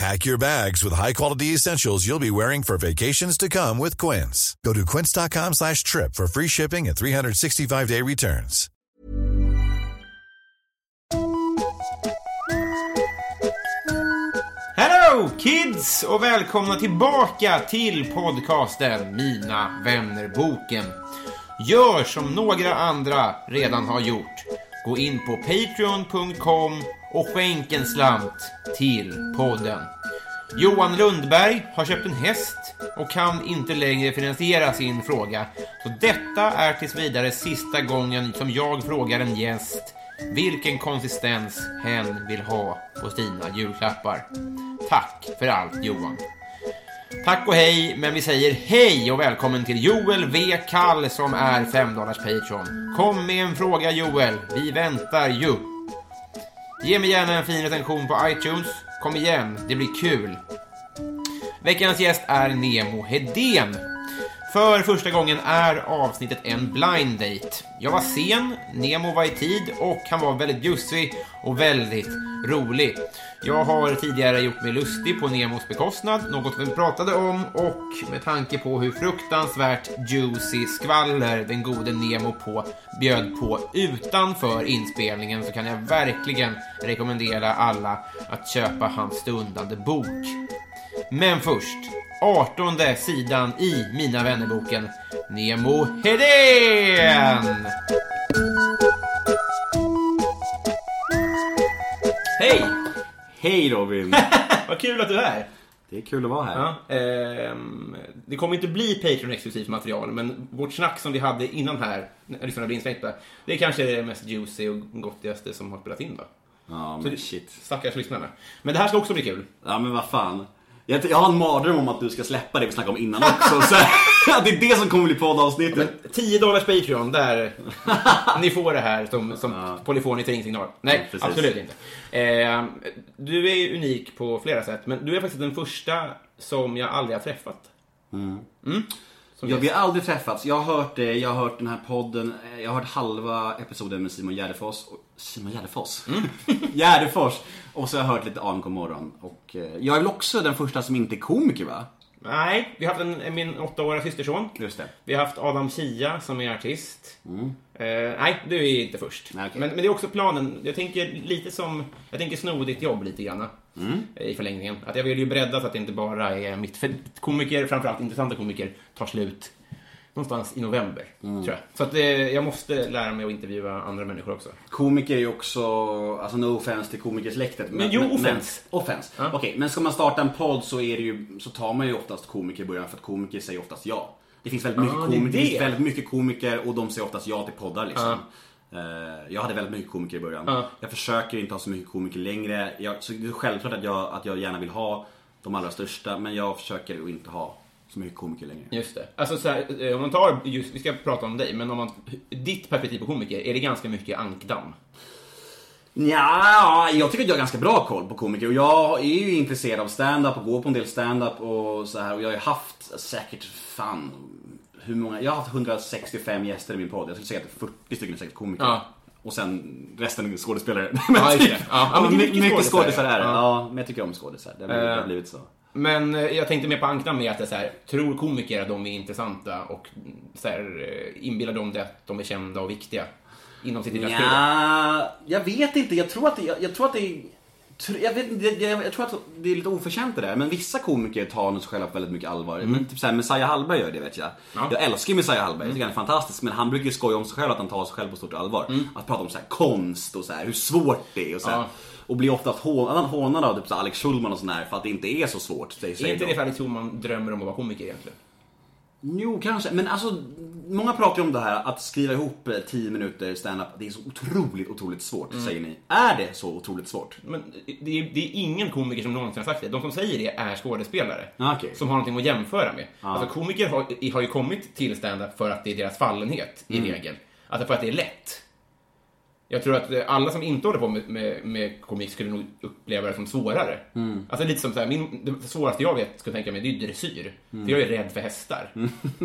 Pack your bags with high-quality essentials you'll be wearing for vacations to come with Quince. Go to quince.com slash trip for free shipping and 365-day returns. Hello kids och välkomna tillbaka till podcasten Mina vänner-boken. Gör som några andra redan har gjort. Gå in på patreon.com och skänk en slant till podden. Johan Lundberg har köpt en häst och kan inte längre finansiera sin fråga. Så detta är tills vidare sista gången som jag frågar en gäst vilken konsistens hen vill ha på sina julklappar. Tack för allt Johan. Tack och hej, men vi säger hej och välkommen till Joel V. Kall som är 5 Patreon. Kom med en fråga Joel, vi väntar ju. Ge mig gärna en fin recension på iTunes. Kom igen, det blir kul. Veckans gäst är Nemo Hedén. För första gången är avsnittet en blind date. Jag var sen, Nemo var i tid och han var väldigt bjussig och väldigt rolig. Jag har tidigare gjort mig lustig på Nemos bekostnad, något vi pratade om och med tanke på hur fruktansvärt juicy skvaller den gode Nemo på bjöd på utanför inspelningen så kan jag verkligen rekommendera alla att köpa hans stundande bok. Men först, 18 sidan i Mina vännerboken, Nemo Hedén! Hej! Hej Robin! Vad kul att du är här. Det är kul att vara här. Ja, ehm, det kommer inte bli Patreon-exklusivt material, men vårt snack som vi hade innan här, när lyssnarna blir instängda, det är kanske det mest juicy och gottigaste som har spelat in då. Ja, Så men det- shit. Stackars lyssnarna. Men det här ska också bli kul. Ja, men vad fan. Jag, jag har en mardröm om att du ska släppa det vi snackade om innan också. Så, att det är det som kommer bli poddavsnittet. 10 dollars Patreon, där ni får det här som, som Ja. polyfoniskt ringsignal. Nej, Ja, absolut inte. Eh, du är unik på flera sätt, men du är faktiskt den första som jag aldrig har träffat. Mm. Som Ja, vi har aldrig träffats. Jag har hört det, jag har hört den här podden, eh, jag har hört halva episoden med Simon Gärdenfors. och- Simon Gärdenfors? Mm. Gärdenfors! Och så har jag hört lite AMK morgon. Och eh, jag är väl också den första som inte är komiker va? Nej, vi har haft en, min åttaåriga systerson. Just det. Vi har haft Adam Kia som är artist. Eh, nej, du är inte först. Nej, okej. men, men det är också planen. Jag tänker lite som, jag tänker sno ditt jobb lite grann. Eh, I förlängningen. Att jag vill ju bredda så att det inte bara är mitt... För komiker, framförallt intressanta komiker, tar slut någonstans i november. Tror jag. Så att eh, jag måste lära mig att intervjua andra människor också. Komiker är ju också, alltså no offense till komikersläktet. Men jo, offense. Men, offense. Ja. Okej, men ska man starta en podd så är det ju, så tar man ju oftast komiker i början för att komiker säger oftast ja. Det finns väldigt mycket, Ah, det komiker, det det. väldigt mycket komiker och de säger oftast ja till poddar liksom. Eh, Jag hade väldigt mycket komiker i början. Ja. Jag försöker inte ha så mycket komiker längre. Jag, så det är självklart att jag, att jag gärna vill ha de allra största men jag försöker att inte ha så mycket komiker längre. Just det. Alltså så här, eh, om man tar, just, vi ska prata om dig, men om man, ditt perspektiv på komiker, är det ganska mycket ankdamm? Ja, jag tycker att jag har ganska bra koll på komiker och jag är ju intresserad av stand-up och går på en del stand-up och så här och jag har ju haft säkert fan hur många, jag har haft 165 gäster i min podd, jag skulle säga att 40 stycken är säkert komiker. Ja. Och sen resten är skådespelare. Ja, just det. Ja, ja, men det är my- mycket mycket skådisar, är det. ja. Ja, men jag tycker om skådisar. Det har blivit, det har Eh. blivit så. Men eh, jag tänkte mer på ankdamm med att det är så här, tror komiker att de är intressanta och så här, eh, inbillar de det att de är kända och viktiga inom sitt lilla? Ja, jag vet inte. Jag tror att det, jag, jag tror att det jag, vet, jag, jag, jag tror att det är lite oförtjänt det där, men vissa komiker tar nog sig själva på väldigt mycket allvar. Men typ såhär, Messiah Hallberg gör det vet jag. Ja. Jag älskar Messiah Hallberg, jag tycker han är fantastisk. Men han brukar ju skoja om sig själv att han tar sig själv på stort allvar. Att prata om så här konst och så här, hur svårt det är och så. Ja. Och blir oftast hånad, hånad av typ så Alex Schulman och sån här för att det inte är så svårt. Är inte de. det för Alex Schulman drömmer om att vara komiker egentligen? Jo, kanske. Men alltså, många pratar ju om det här att skriva ihop eh, 10 minuter stand-up. Det är så otroligt, otroligt svårt, Mm. säger ni. Är det så otroligt svårt? Men det är, det är ingen komiker som någonsin har sagt det. De som säger det är skådespelare. Ah, okej. Som har någonting att jämföra med. Alltså komiker har, har ju kommit till stand-up för att det är deras fallenhet Mm. i regel. Alltså för att det är lätt. Jag tror att alla som inte håller på med, med, med komik skulle nog uppleva det som svårare. Mm. Alltså lite som så här, min, det svåraste jag vet, skulle tänka mig, det är ju dressyr. Mm. För jag är rädd för hästar.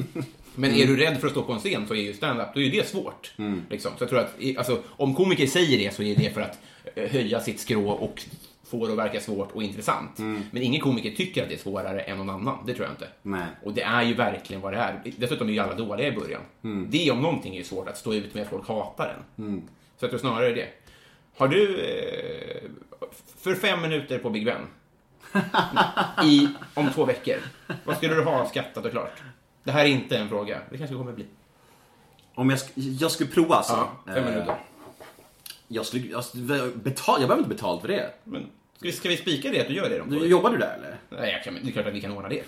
Men är du rädd för att stå på en scen så är ju stand-up, då är ju det svårt. Mm. Liksom. Så jag tror att, alltså, om komiker säger det så är det för att eh, höja sitt skrå och få det att verka svårt och intressant. Men ingen komiker tycker att det är svårare än någon annan, det tror jag inte. Nej. Och det är ju verkligen vad det är. Dessutom är ju alla dåliga i början. Det om någonting är ju svårt, att stå ut med att folk hatar en. Så jag tror snarare det. Har du, eh, för fem minuter på Big Ben, i, om två veckor, vad skulle du ha skattat och klart? Det här är inte en fråga, det kanske kommer bli. Om jag, sk- jag skulle prova alltså? Ja, fem Eh, minuter. Jag skulle, jag, betal, jag behöver inte betalt för det. Men ska vi, ska vi spika det att du gör det? Du, jobbar du där eller? Nej, jag kan, det är klart att vi kan ordna det.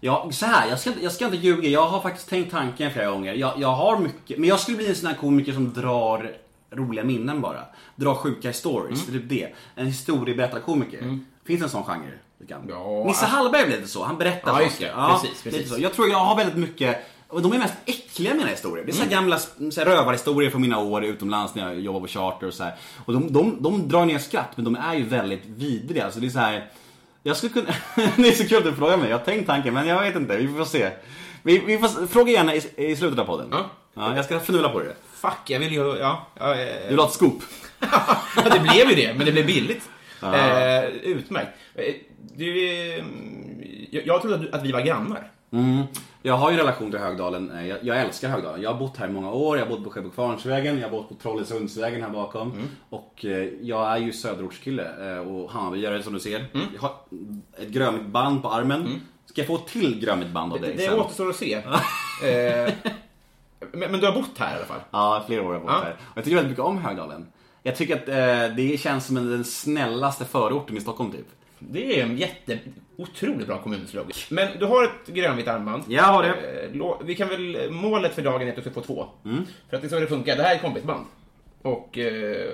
Ja, så här, jag ska, jag ska inte ljuga. Jag har faktiskt tänkt tanken flera gånger. Jag, jag har mycket, men jag skulle bli en sån här komiker som drar roliga minnen bara. Drar sjuka stories, det är typ det. En historieberättarkomiker. Finns det en sån genre? Du kan. Ja, Nisse Hallberg blev lite så, han berättar Ja, saker. det. Precis, precis. så. Jag tror jag har väldigt mycket och de är mest äckliga mina historier. Det är så här gamla så här rövarhistorier från mina år utomlands när jag jobbade på charter och så här. Och de, de, de drar ner skratt men de är ju väldigt vidriga. Alltså det är så här. Jag skulle kunna... det är så kul att du frågar mig. Jag har tänkt tanken men jag vet inte. Vi får se. Vi, vi får, fråga gärna i, i slutet av podden. Ja. Ja, jag ska fnula på det. Fuck, jag vill ju... Ja, ja, eh, Du vill ha ett scoop? det blev ju det, men det blev billigt. Eh, utmärkt. Eh, Du, jag, jag trodde att, du, att vi var grannar. Mm. Jag har ju en relation till Högdalen. Jag, jag älskar Högdalen. Jag har bott här i många år. Jag har bott på Sjöbokvarnsvägen, jag har bott på Trollesundsvägen här bakom. Och eh, jag är ju söderortskille eh, och Hammarbyare som du ser. Jag har ett grönt band på armen. Ska jag få ett till grönt band av Det, dig det sen? återstår att se. eh, men, men du har bott här i alla fall? Ja, flera år har jag bott Ja. här. Och jag tycker väldigt mycket om Högdalen. Jag tycker att eh, det känns som en- den snällaste förorten i Stockholm typ. Det är en jätte, otroligt bra kommunslogan. Men du har ett grönvitt armband. Jag har det. Eh, Vi kan väl, målet för dagen är att du ska få två. För att det är så det funkar. Det här är kompisband. Och eh,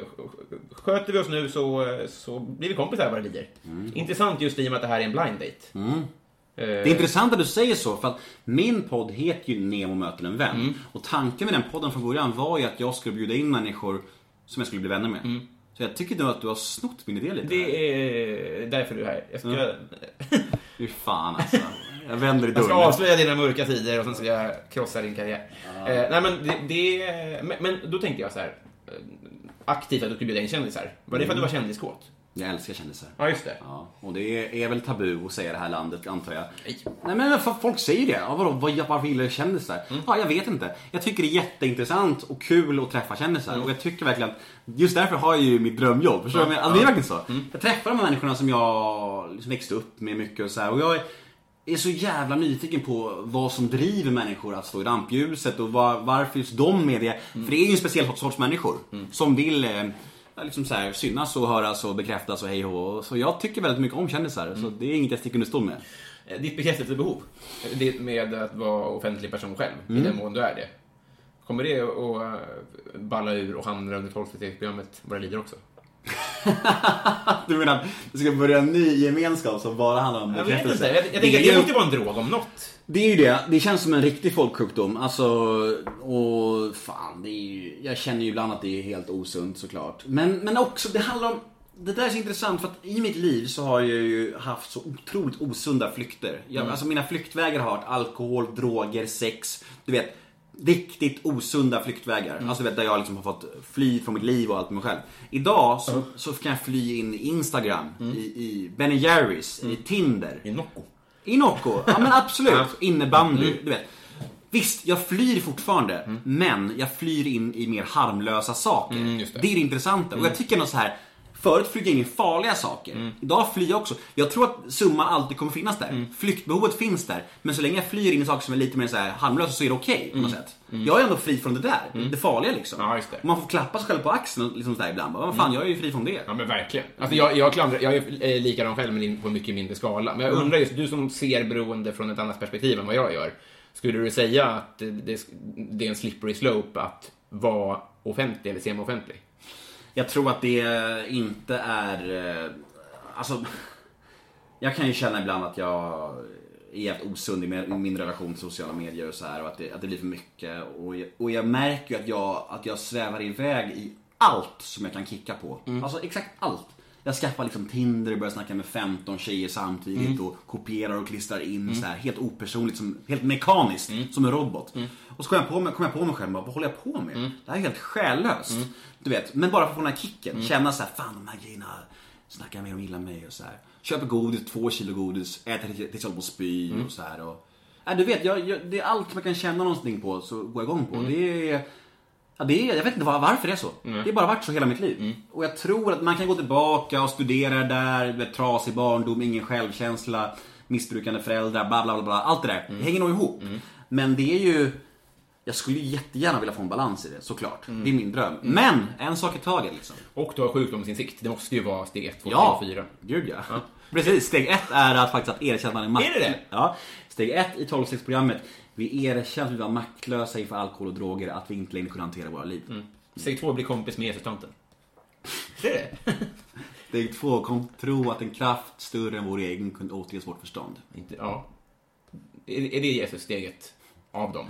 sköter vi oss nu så, så blir vi kompisar vad det lider. Intressant just i och med att det här är en blind date. Eh, Det är intressant att du säger så, för att min podd heter ju Nemo möter en vän. Och tanken med den podden från början var ju att jag skulle bjuda in människor som jag skulle bli vänner med. Så jag tycker nog att du har snott min idé lite. här. Det är därför du är här. Jag ska, Fy fan alltså. Jag vänder i jag ska dörren. avslöja dina mörka sidor och sen ska jag krossa din karriär. Eh, nej men, det, det, men, men då tänkte jag så här. eh, Aktivt att du skulle bjuda in kändisar. Var det för att du var kändiskåt? Jag älskar kändisar. Ja, just det. Ja, och det är, väl tabu att säga det här landet, antar jag. Nej. Nej men folk säger det. Ja, vadå, vad, varför gillar du kändisar? Ja, jag vet inte. Jag tycker det är jätteintressant och kul att träffa kändisar. Och jag tycker verkligen att just därför har jag ju mitt drömjobb. Förstår du? menar? Alltså, det är verkligen så. Jag träffar de här människorna som jag liksom växte upp med mycket och så här. Och jag är, så jävla nyfiken på vad som driver människor att stå i rampljuset och var, varför just de är det. För det är ju en speciell sorts människor som vill eh, liksom så här, synas och höras och bekräftas och hej och. Så jag tycker väldigt mycket om kändisar. Så det är inget jag sticker under stol med. Eh, Ditt bekräftelsebehov, det med att vara offentlig person själv, i den mån du är det. Kommer det att eh, balla ur och hamna under 12 programmet vad det lider också? Du menar att det ska börja en ny gemenskap som bara handlar om Jag vet bekräftelse? inte, jag, jag det, tänker det ju, måste vara en drog om något. det är ju det. Det känns som en riktig folksjukdom. Alltså, och fan, det är ju, jag känner ju ibland att det är helt osunt såklart. Men, men också, det handlar om det där är så intressant för att i mitt liv så har jag ju haft så otroligt osunda flykter. Jag, Alltså mina flyktvägar har varit alkohol, droger, sex. Du vet, riktigt osunda flyktvägar. Alltså du vet, där jag liksom har fått fly från mitt liv och allt med mig själv. Idag så, så kan jag fly in i Instagram, i, i Ben Jerrys, i Tinder. I Nocco. I Nocco, ja men absolut. Innebandy, du vet. Visst, jag flyr fortfarande, men jag flyr in i mer harmlösa saker. Mm, det. det är det intressanta. Och jag tycker nog så här. Förut flög jag in i farliga saker. Mm. Idag flyr jag också. Jag tror att summan alltid kommer finnas där. Mm. Flyktbehovet finns där. Men så länge jag flyr in i saker som är lite mer så här harmlösa så är det okej på något sätt. Jag är ändå fri från det där. Det farliga liksom. Mm. Ja, det. Man får klappa sig själv på axeln liksom så där ibland. Vad fan, jag är ju fri från det. Ja men verkligen. Alltså jag, jag, klandrar, jag är eh, likadan själv men på mycket mindre skala. Men jag undrar just, du som ser beroende från ett annat perspektiv än vad jag gör. Skulle du säga att det, det är en slippery slope att vara offentlig eller semi-offentlig? Jag tror att det inte är... eh, Alltså... Jag kan ju känna ibland att jag är jävligt osund i min- relation till sociala medier och så här och att det, att det blir för mycket. Och jag, och jag märker ju att jag, att jag svävar iväg i allt som jag kan kicka på. Alltså exakt allt. Jag skaffar liksom Tinder och börjar snacka med 15 tjejer samtidigt och kopierar och klistrar in så här helt opersonligt, som, helt mekaniskt, som en robot. Och så kom jag, på mig, kom jag på mig själv bara, vad håller jag på med? Det här är helt själlöst. Du vet, men bara för att få den här kicken. Känna så här, fan de här grejerna snackar mer om illa mig och så här. Köper godis, två kilo godis, äter tills jag håller på spy och så här. Och, nej, du vet, jag, jag, det är allt man kan känna någonting på så går jag igång på. Det är, ja, det är, jag vet inte var, varför det är så. Det har bara varit så hela mitt liv. Och jag tror att man kan gå tillbaka och studera där, vet, trasig barndom, ingen självkänsla, missbrukande föräldrar, bla bla bla. bla. Allt det där, det hänger nog ihop. Men det är ju jag skulle ju jättegärna vilja få en balans i det, såklart. Det är min dröm. Men, en sak i taget liksom. Och du har sjukdomsinsikt. Det måste ju vara steg 1, 2, 3 Ja, och 4. gud ja. Precis, steg ett är att faktiskt att erkänna att man är maktlös. Är det det? Ja. Steg ett i 12-stegsprogrammet, vi erkänner att vi var maktlösa inför alkohol och droger, att vi inte längre kunde hantera våra liv. Steg 2 blir kompis med Jesus-tanten. Det är det? Steg två, kom tro att en kraft större än vår egen kunde återges vårt förstånd. Inte, ja. Är, är det Jesus-steget av dem?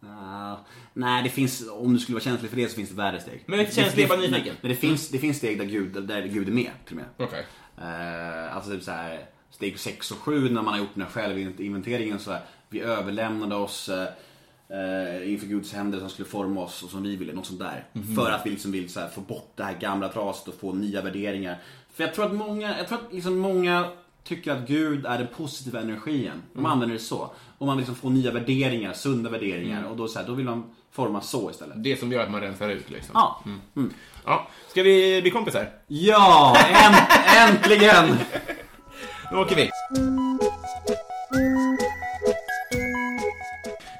Ah, nej, det finns, om du skulle vara känslig för det så finns det värre steg. Men känslig, är bara nyfiken. men det finns, det finns steg där Gud, där Gud är med, till och med. Okej. Eh, alltså typ så här, steg 6 och 7 när man har gjort den här självinventeringen så här, Vi överlämnade oss eh, inför Guds händer som skulle forma oss och som vi ville, något sånt där. För att vi liksom vill så här, få bort det här gamla traset och få nya värderingar. För jag tror att många, jag tror att liksom många tycker att Gud är den positiva energin. De använder det så. Och man liksom få nya värderingar, sunda värderingar. Och då, så här, då vill man forma så istället. Det som gör att man rensar ut liksom. Ja. ja. Ska vi bli kompisar? Ja, änt- äntligen! Nu åker vi.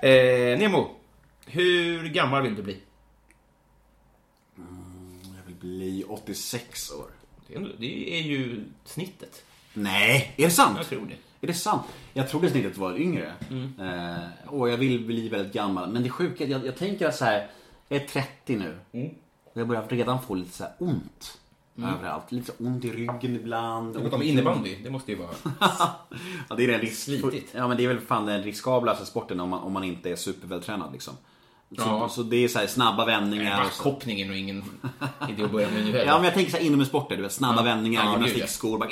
Eh, Nemo, hur gammal vill du bli? Jag vill bli 86 år. Det är, det är ju snittet. Nej, är det sant? Jag tror det. Är det sant? Jag trodde snittet var yngre. Eh, och jag vill bli väldigt gammal. Men det sjuka jag, jag tänker att så här, jag är 30 nu. Och jag börjar redan få lite så här ont. Överallt. Lite så ont i ryggen ibland. Något om innebandy, det måste ju vara... ja, det är den risk... Slitigt. Ja, men det är väl fan den riskablaste sporten om man, om man inte är supervältränad liksom. Så, Ja. så det är så här snabba vändningar. Backhoppning är nog ingen idé att börja med nu heller. Ja men jag tänker så här inomhussporter, du vet snabba vändningar, Ja, gud, ja. gymnastikskor, bara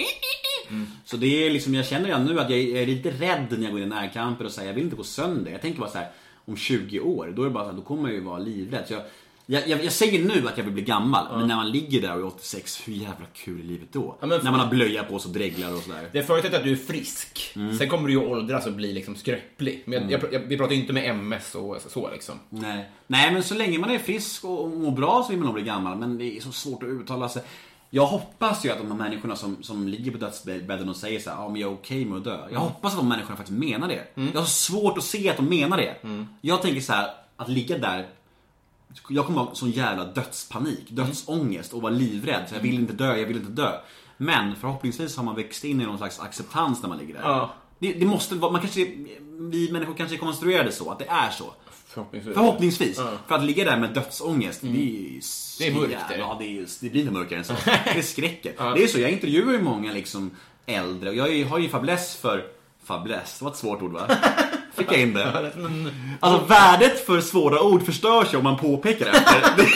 Så det är liksom, jag känner redan nu att jag är lite rädd när jag går in i närkamper och säger jag vill inte gå sönder. Jag tänker bara så här om 20 år, då är det bara så här, då kommer jag ju vara livrädd. Så jag, jag, jag, jag säger nu att jag vill bli gammal, men när man ligger där och är 86, hur jävla kul är livet då? Ja, när man har blöja på sig och dreglar och sådär. Det förutsätter att du är frisk. Mm. Sen kommer du ju åldras och bli liksom skröplig. Men jag, jag, vi pratar ju inte med MS och så liksom. Nej. Nej, men så länge man är frisk och och mår bra så vill man nog bli gammal. Men det är så svårt att uttala sig. Jag hoppas ju att de här människorna som, som ligger på dödsbädden och säger så här, ja men jag är okej med att dö. Jag hoppas att de människorna faktiskt menar det. Jag har svårt att se att de menar det. Jag tänker så här, att ligga där jag kommer ha sån jävla dödspanik, dödsångest och vara livrädd. Så jag vill inte dö, jag vill inte dö. Men förhoppningsvis har man växt in i någon slags acceptans när man ligger där. Ja. Det, det måste vara, man kanske, vi människor kanske är konstruerade så, att det är så. Förhoppningsvis. Förhoppningsvis. Ja. För att ligga där med dödsångest, det är ju Mm. Det är mörkt. Ja, det, är, det blir inte mörkare än så. Det skräcker. Det är så, jag intervjuar ju många liksom äldre och jag har ju fäbless för Fäbless, det var ett svårt ord va? Fick jag in det? Alltså värdet för svåra ord förstörs ju om man påpekar det. Det,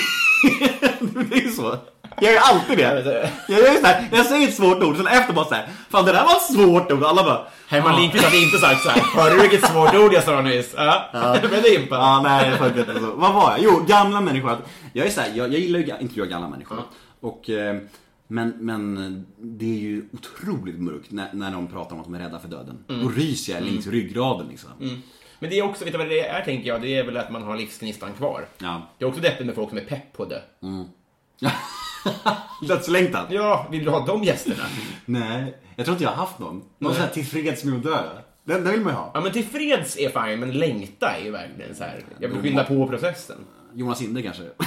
det är ju så. Jag gör alltid det. Jag, gör så här, jag säger ett svårt ord, sen efter bara så här, Fan det där var ett svårt ord. Alla bara Herman Lindqvist hade inte sagt så här. Hörde du vilket svårt ord jag sa nyss? Ja. Men det är impad. Ja, nej, funkar inte så. Vad var jag? Jo, gamla människor. Jag är så här, jag, jag gillar ju att intervjua gamla människor. Och, eh, men, men det är ju otroligt mörkt när, när de pratar om att de är rädda för döden. Då ryser jag längs ryggraden liksom. Men det är också, vet du vad det är tänker jag? Det är väl att man har livsgnistan kvar. Ja. Det är också deppigt med folk som är pepp på det. Dödslängtan? Ja, vill du ha de gästerna? Nej, jag tror inte jag har haft någon. Någon sån här tillfreds med att dö. Den, den vill man ju ha. Ja, men tillfreds är fine, men längta är ju verkligen så här. Jag vill skynda på processen. Jonas Inde kanske? Ja.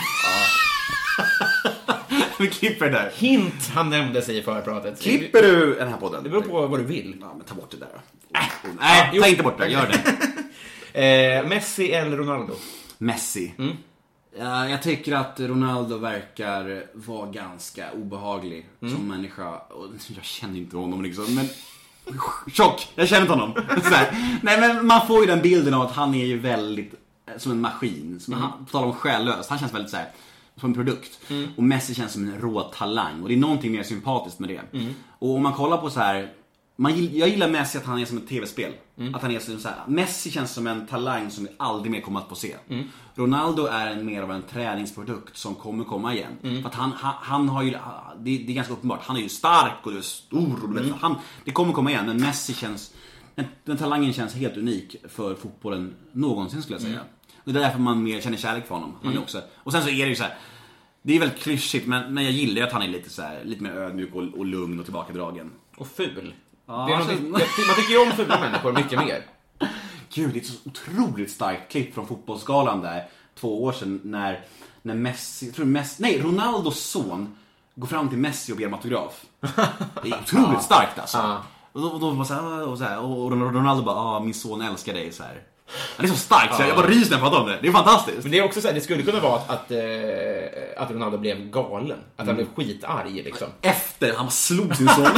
Vi klipper det där. Hint han nämnde sig i förpratet. Klipper du den här podden? Det beror på vad du vill. Ja, men ta bort det där då. Nej, jo. ta inte bort det. Gör det. Eh, Messi eller Ronaldo? Messi. Ja, jag tycker att Ronaldo verkar vara ganska obehaglig som människa. Och jag känner inte honom liksom, men... Tjock! Jag känner inte honom. Så här. Nej men man får ju den bilden av att han är ju väldigt eh, som en maskin. Som han, på tal om själlös, han känns väldigt så här som en produkt. Och Messi känns som en rå talang. Och det är någonting mer sympatiskt med det. Och om man kollar på så här man, jag gillar Messi att han är som ett tv-spel. Att han är som så här, Messi känns som en talang som vi aldrig mer kommer att få se. Ronaldo är en, mer av en träningsprodukt som kommer komma igen. För att han, han, han har ju, det, det är ganska uppenbart, han är ju stark och du är stor. Och du vet, han, det kommer komma igen, men Messi känns, den, den talangen känns helt unik för fotbollen någonsin skulle jag säga. Och det är därför man mer känner kärlek för honom. Han är också, och sen så är det ju så här. Det är väldigt klyschigt men, men jag gillar ju att han är lite så här, lite mer ödmjuk och, och lugn och tillbakadragen. Och ful. Ja, det är alltså- någonting- jag- man tycker ju om fula människor mycket mer. Gud, det är ett så otroligt starkt klipp från Fotbollsgalan där, två år sedan, när, när Messi, jag tror Messi, nej, Ronaldos son går fram till Messi och ber om autograf. Det är otroligt starkt alltså. Och då, och då var så här, och, så här, och Ronaldo bara, ah, min son älskar dig så här. Det är så starkt, så jag bara ryser när jag pratar om det. Det är fantastiskt. Men det är också så här, det skulle kunna vara att, att, eh, att Ronaldo blev galen. Att han blev skitarg liksom. Efter han slog sin son.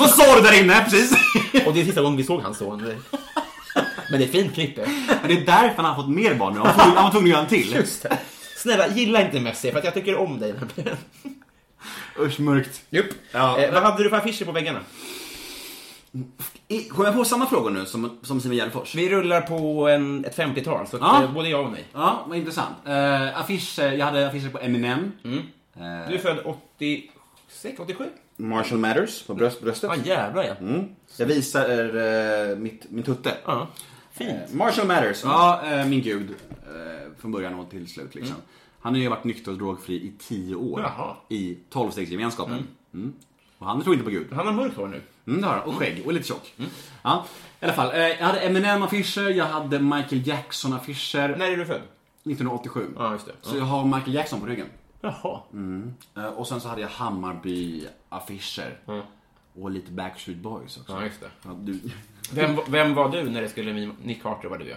Vad sa du där inne? Precis. Och det är sista gången vi såg hans son. Men det är ett fint klipp. Men det är därför han har fått mer barn nu. Han var tvungen- han var tvungen att göra en till. Just det. Snälla, gilla inte Messi för att jag tycker om dig. Usch, mörkt. Jupp. Ja. Eh, vad hade du för affischer på väggarna? I- Kommer jag på samma frågor nu som, som Simon Gärdenfors? Vi rullar på en, ett 50-tal, så Ja. eh, både jag och nej. Ja, vad intressant. Uh, affischer, jag hade affischer på Eminem. Du är född 86, 87? Marshall Matters på bröst, bröstet. Ja, jävlar ja. Jag visar eh, mitt, min tutte. ja. Fint. Eh, Marshall Matters, ja eh, min gud. eh, från början och till slut liksom. Han har ju varit nykter och drogfri i 10 år. Jaha. I 12-stegsgemenskapen. Mm. Och han tror inte på Gud. Han har mörkt hår nu. Mm, det har han. Och skägg. Och lite tjock. Ja, i alla fall. Eh, jag hade Eminem-affischer, jag hade Michael Jackson-affischer. När är du född? 1987. Ja, just det. Så jag har Michael Jackson på ryggen. Jaha. Eh, Och sen så hade jag Hammarby-affischer. Och lite Backstreet Boys också. Ja, just det. Ja, du... Vem, vem var du när det skulle bli Nick Carter var du ja.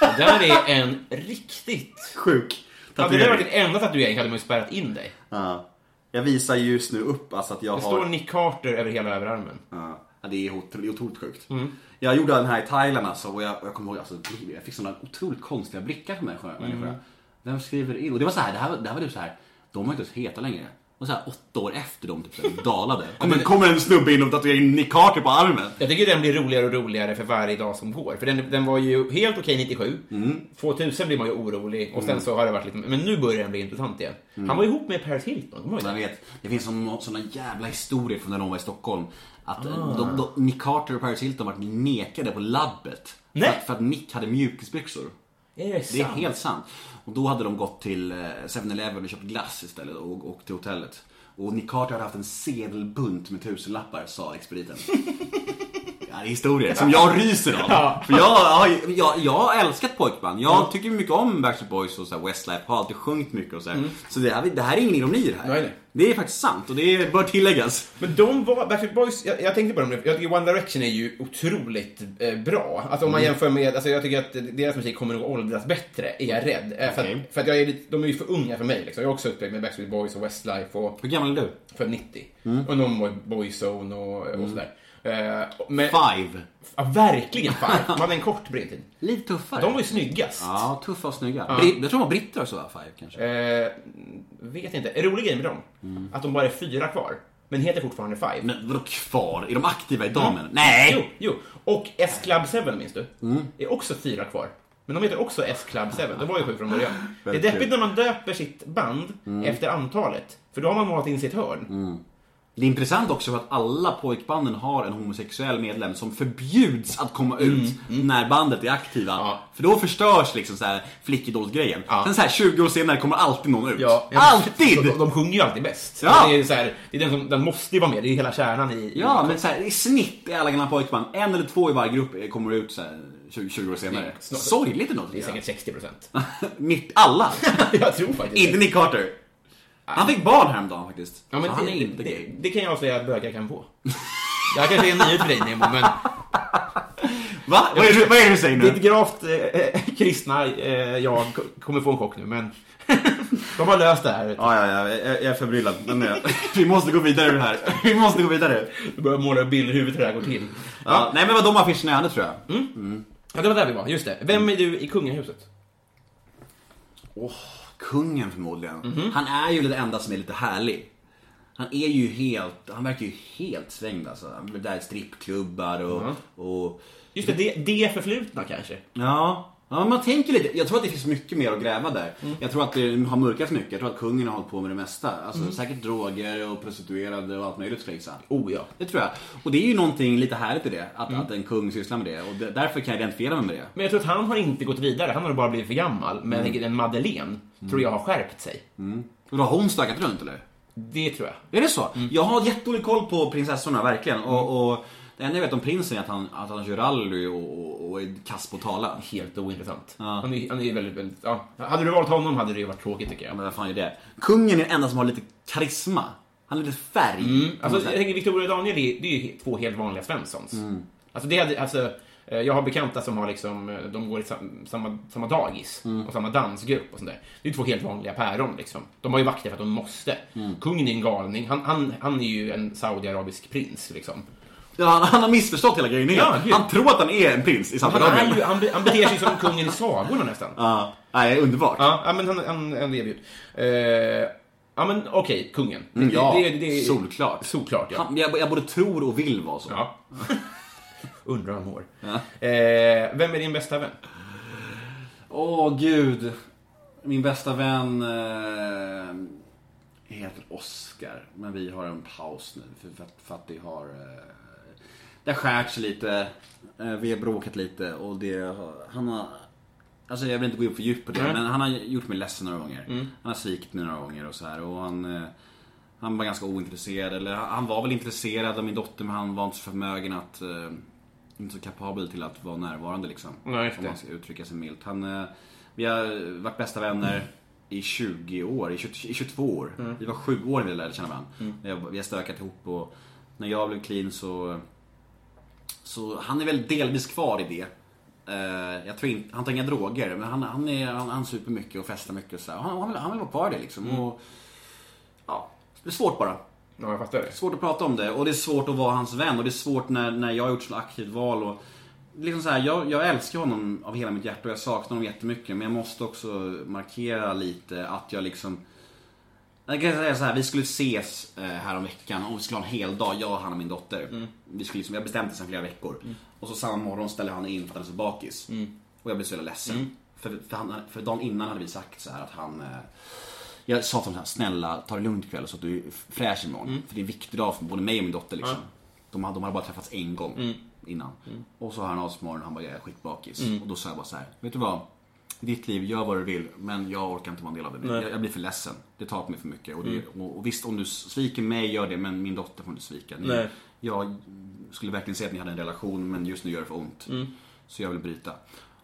Det där är en riktigt... Sjuk. Hade det varit din enda tatuering hade man ju spärrat in dig. Ja. Jag visar just nu upp alltså att jag Det har... står Nick Carter över hela överarmen. Ja, ja, det är otro- det är otroligt sjukt. Jag gjorde den här i Thailand alltså, och jag, jag kommer ihåg, alltså, jag fick sådana otroligt konstiga blickar från människor. människor. Vem skriver in? Och det var så här, det här, var- det här var typ så här, de var inte ens heta längre. Och så här, åtta år efter de typ så här, dalade. Kommer, kommer en snubbe in och tatuerar in Nick Carter på armen. Jag tycker den blir roligare och roligare för varje dag som går. För den, den var ju helt okej 97. 2000 blir man ju orolig och sen så har det varit lite... Men nu börjar den bli intressant igen. Han var ihop med Paris Hilton, kommer du ihåg det? vet, det finns sådana jävla historier från när de var i Stockholm. Att eh, de, de, Nick Carter och Paris Hilton varit nekade på labbet. För Nej. att, för att Nick hade mjukisbyxor. Är det Det är sant? helt sant. Och då hade de gått till eh, 7-Eleven och köpt glass istället och åkt till hotellet. Och Nick Carter hade haft en sedelbunt med tusenlappar, sa expediten. Ja, historier som jag ryser av. För jag, har- jag, jag har älskat pojkband. Jag tycker mycket om Backstreet Boys och så här Westlife. Har alltid sjungit mycket och så här. Så det här, det här är ingen ironi det här. Nej, nej. Det är faktiskt sant och det bör tilläggas. Men de var, Backstreet Boys, jag, jag tänkte på dem nu, jag tycker One Direction är ju otroligt eh, bra. Alltså om man jämför med, alltså jag tycker att deras musik kommer nog åldras bättre, är jag rädd. Eh, För, Okej. att, för att jag är lite, de är ju för unga för mig liksom. Jag är också uppväxt med Backstreet Boys och Westlife och Hur gammal är du? född 90. Och någon var Boyzone och, och sådär. Eh, men, Five. ja, verkligen fan. Man hade en kort bredtid. Lite tuffare. De var ju snyggast. Ja, tuffa och snygga. Brit- jag tror de var britter också va? Five kanske. Eh, vet inte. En rolig grej med dem, att de bara är fyra kvar. Men heter fortfarande Five. Men vadå kvar? Är de aktiva idag menar du? Nej! Jo, jo. Och S-Club 7, minns du? Är också fyra kvar. Men de heter också S-Club 7. De var ju sju från början. Det är deppigt när man döper sitt band efter antalet. För då har man målat in sitt hörn. Det är intressant också för att alla pojkbanden har en homosexuell medlem som förbjuds att komma ut när bandet är aktiva. Mm, Ja. För då förstörs liksom så här flickidols-grejen. Ja. Sen så här 20 år senare kommer alltid någon ut. Ja, Alltid! De, de sjunger ju alltid bäst. Ja. Det är, så här, det är den, som, den måste ju vara med, det är hela kärnan i... Ja, men så här, i snitt i alla gamla pojkband, en eller två i varje grupp kommer ut så här 20, 20 år senare. Snart- Sorgligt ändå Det är säkert 60 procent. Mitt alla. jag tror faktiskt inte Nick Carter. Han fick barn häromdagen faktiskt. Ja, men så han det, är inte det, gay. det kan jag säga att bögar kan få. Det här kanske är en nyhet för dig Nemo, men Va? Vad är, det, vad är det du säger nu? ditt gravt eh, kristna eh, jag kommer få en chock nu, men de har löst det här. Ja, ja, ja, jag, jag är förbryllad. Men, eh, vi måste gå vidare ur det här. Vi måste gå vidare. Du börjar måla bilder i huvudet hur det här går till. Ja, nej men vad de affischerna jag hade tror jag. Ja, det var där vi var, just det. Vem är du i kungahuset? Åh, kungen förmodligen. Mhm. Han är ju den enda som är lite härlig. Han är ju helt, han verkar ju helt svängd alltså. Med där strippklubbar och, Mhm. och Just det, det, det förflutna kanske. Ja. Ja, man tänker lite. Jag tror att det finns mycket mer att gräva där. Mm. Jag tror att det har mörkats mycket. Jag tror att kungen har hållit på med det mesta. Alltså säkert droger och prostituerade och allt möjligt skulle jag gissa. Oh ja. Det tror jag. Och det är ju någonting lite härligt i det. Att, Mm. att en kung sysslar med det. Och därför kan jag identifiera mig med det. Men jag tror att han har inte gått vidare, han har bara blivit för gammal. Men tänker, en Madeleine tror jag har skärpt sig. Och då har hon stökat runt eller? Det tror jag. Är det så? Mm. Jag har jättedålig koll på prinsessorna, verkligen. Och, och det enda jag vet om prinsen är att han, att han kör rally och, och, och är kass på att tala. Helt ointressant. Ja. Han, är, han är väldigt, väldigt... Ja. Hade du valt honom hade det ju varit tråkigt tycker Ja, jag. men vad fan är det? Kungen är den enda som har lite karisma. Han har lite färg. man Alltså, jag tänker Victoria och Daniel, det är, det är ju två helt vanliga Svenssons. Alltså, det hade, alltså, eh, jag har bekanta som har liksom, eh, de går i sam, samma, samma dagis och samma dansgrupp och sånt där. Det är två helt vanliga päron liksom. De har ju vakter för att de måste. Kungen är en galning. Han, han, han är ju en saudiarabisk prins liksom. Ja, han, han har missförstått hela grejen. Ja, han tror att han är en prins i Han, Saudiarabien. är ju, han, han beter sig som kungen i sagorna nästan. Ja, nej, underbart. Ja, men han, han, han lever ju. Eh, ja, men okej, kungen. Mm, ja, det, det, det, solklart. Solklart, ja. Han, jag, jag både tror och vill vara så. ja. Undrar om hår. Ja. Eh, vem är din bästa vän? Åh, gud. Min bästa vän eh, heter Oscar. Men vi har en paus nu för, för, för att det har... Eh, det har skärt sig lite. Eh, vi har bråkat lite och det han har... Alltså jag vill inte gå in för djupt på det, Nej. men han har gjort mig ledsen några gånger. Han har svikit mig några gånger och så här och han... Eh, han var ganska ointresserad, eller han var väl intresserad av min dotter men han var inte så förmögen att... Eh, inte så kapabel till att vara närvarande liksom. Nej, om man ska uttrycka sig milt. Han, vi har varit bästa vänner i 20 år, i 20, i 22 år. Mm. Vi var sju år när vi lärde känna varandra. Vi- Vi har stökat ihop och när jag blev clean så... Så han är väl delvis kvar i det. Eh, jag tror inte, han tar inga droger, men han, han, är, han, han super mycket och festar mycket och så. Han, han, vill, han vill vara kvar i det liksom. Mm. Och, ja, det är svårt bara. Ja, jag fattar det. Svårt att prata om det och det är svårt att vara hans vän och det är svårt när, när jag har gjort så aktivt val och liksom så här, jag, jag älskar honom av hela mitt hjärta och jag saknar honom jättemycket men jag måste också markera lite att jag liksom jag kan säga så här, vi skulle ses eh, här om veckan och vi skulle ha en hel dag, jag, han och min dotter. Vi skulle liksom, jag bestämde det sedan flera veckor. Och så samma morgon ställde han in för att han är så bakis. Och jag blev så jävla ledsen. För, för, han, för dagen innan hade vi sagt så här att han eh, jag sa till honom så här, snälla ta det lugnt ikväll så att du är fräsch imorgon. För det är en viktig dag för både mig och min dotter liksom. De, de hade bara träffats en gång innan. Och så har han av sig på morgonen han bara, jag är skitbakis. Och då sa jag bara så här, vet du vad? Ditt liv, gör vad du vill, men jag orkar inte vara en del av det. Jag, jag blir för ledsen. Det tar på mig för mycket. Och, det, och, och visst, om du sviker mig, gör det, men min dotter får inte svika. Ni, Nej. jag skulle verkligen säga att ni hade en relation, men just nu gör det för ont. Så jag vill bryta.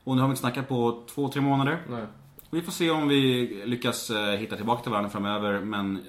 Och nu har vi inte snackat på två, tre månader. Nej. Vi får se om vi lyckas eh, hitta tillbaka till varandra framöver, men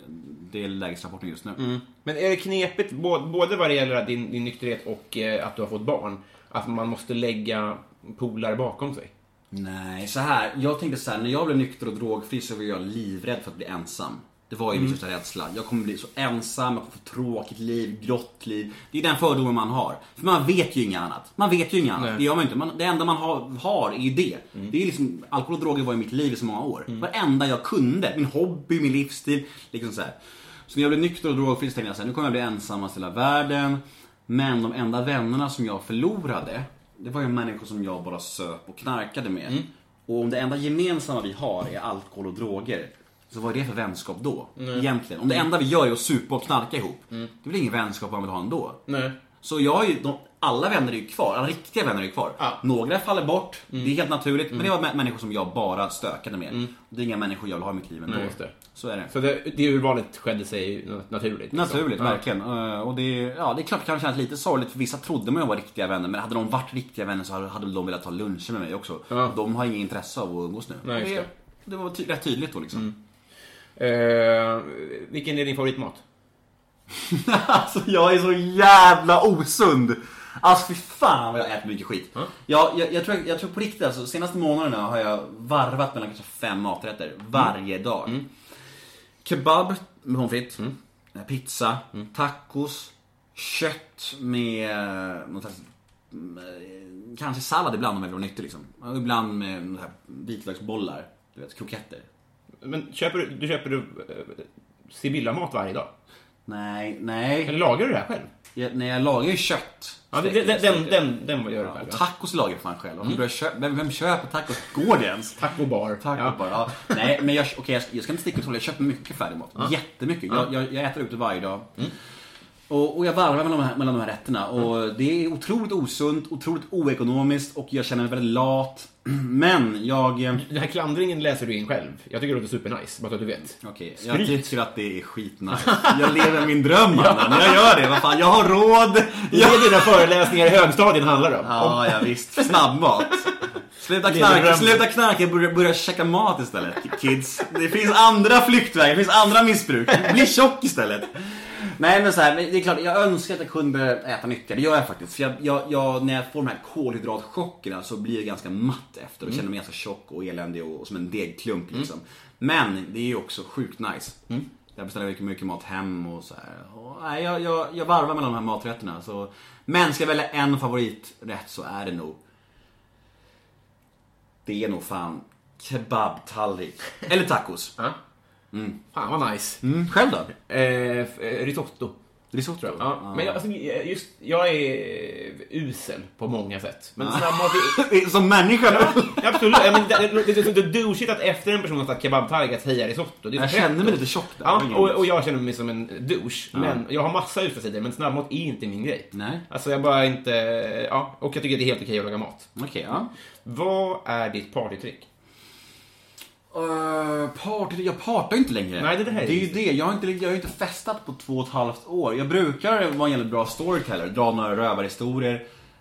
det är lägesrapporten just nu. Men är det knepigt, bå- både vad det gäller din, din nykterhet och eh, att du har fått barn, att man måste lägga polare bakom sig? Nej, så här. Jag tänkte så här, när jag blev nykter och drogfri så var jag livrädd för att bli ensam. Det var ju min största rädsla. Jag kommer bli så ensam, jag kommer få tråkigt liv, grått liv. Det är den fördomen man har. För man vet ju inget annat. Man vet ju inget annat. Nej. Det gör man inte. Man, det enda man har, har är ju det. Det är liksom, alkohol och droger var i mitt liv i så många år. Varenda jag kunde. Min hobby, min livsstil. Liksom så här. Så när jag blev nykter och drogfri så tänkte jag så här, nu kommer jag bli ensammast i hela världen. Men de enda vännerna som jag förlorade, det var ju människor som jag bara söp och knarkade med. Och om det enda gemensamma vi har är alkohol och droger, Så vad är det för vänskap då? Egentligen. Om det enda vi gör är att supa och knarka ihop. Mm. Det väl ingen vänskap man vill ha ändå? Nej. Så jag har ju, de, alla vänner är ju kvar, alla riktiga vänner är ju kvar. Ja. Mm. Några faller bort, det är helt naturligt. Men det var mä- människor som jag bara stökade med. Det är inga människor jag vill ha i mitt liv ändå. Nej. Så är det. Så det, det urvalet skedde sig naturligt? liksom. Naturligt, Ja. verkligen. Eh, Och det, ja, det är klart det kan kännas lite sorgligt för vissa trodde man var riktiga vänner men hade de varit riktiga vänner så hade, de velat ta luncher med mig också. Ja. De har inget intresse av att umgås nu. Nej, det, det. det var ty- rätt tydligt då liksom. Eh, vilken är din favoritmat? alltså jag är så jävla osund. Alltså fy fan vad jag äter mycket skit. Jag, jag, jag, tror, jag tror på riktigt alltså, senaste månaderna har jag varvat mellan kanske fem maträtter varje dag. Kebab med pommes frites, eh, pizza, tacos, kött med eh, någon slags, mm, eh, kanske sallad ibland om jag vill vara nyttig liksom. Och ibland med här vitlöksbollar, du vet, kroketter. Men köper du, du köper du Sibylla-mat varje dag? Nej, nej. Eller lagar du det här själv? Jag, nej, jag lagar ju kött. Ja, det, den, den, den, den gör du själv. Och Ja. tacos lagar jag fan själv. Vem, börjar köpa, vem, vem köper tacos? Går det ens? Taco bar. Taco ja. bara. Ja. Nej, men jag, okej, jag, jag ska inte sticka ut håll. Jag köper mycket färdig mat. Jättemycket. Jag, jag, jag äter ute varje dag. Och, och jag varvar mellan de, här, mellan de här rätterna. Och det är otroligt osunt, otroligt oekonomiskt och jag känner mig väldigt lat. Men jag... eh, Den här klandringen läser du in själv. Jag tycker det låter supernice, bara så att du vet. Okej, jag Skryt. tycker att det är skitnice. Jag lever min dröm mannen. Jag gör det. Vad fan, jag har råd. Det är dina föreläsningar i högstadien handlar om. Ja, ja visst. Snabbmat. Sluta knarka, sluta knarka, börja, börja käka mat istället. Kids. Det finns andra flyktvägar, det finns andra missbruk. Bli tjock istället. Nej men så här, men det är klart, jag önskar att jag kunde äta nyttigare. Det gör jag faktiskt. För jag, jag, jag, när jag får de här kolhydratchockerna så blir jag ganska matt efter och känner mig ganska tjock och eländig och, och som en degklump liksom. Men det är ju också sjukt nice. Jag beställer mycket, mycket mat hem och så. Och, nej, jag, jag, jag varvar mellan de här maträtterna. Så. Men ska jag välja en favoriträtt så är det nog det är nog fan kebabtallrik. Eller tacos. Ja. Fan vad nice. Mm, själv då? Eh, eh, risotto. Risotto? Ja, men jag, alltså, just, jag är usel på många sätt. Men snabbmat är... Som människa? Absolut, ja, men det, det, det, det är douchigt att efter en person har sagt kebabtallrik att säga risotto. Det är Jag kände mig lite tjock där. Ja, och, och jag känner mig som en douche. Men jag har massa usla sidor, men snabbmat är inte min grej. Nej. Alltså jag bara inte... Ja, och jag tycker det är helt okej att laga mat. Okej, ja. Vad är ditt partytrick? Uh, party, jag partar inte längre. Nej, det är det här det är ju det. Jag har, inte, jag har inte festat på två och ett halvt år. Jag brukar vara en jävligt bra storyteller, dra några rövarhistorier.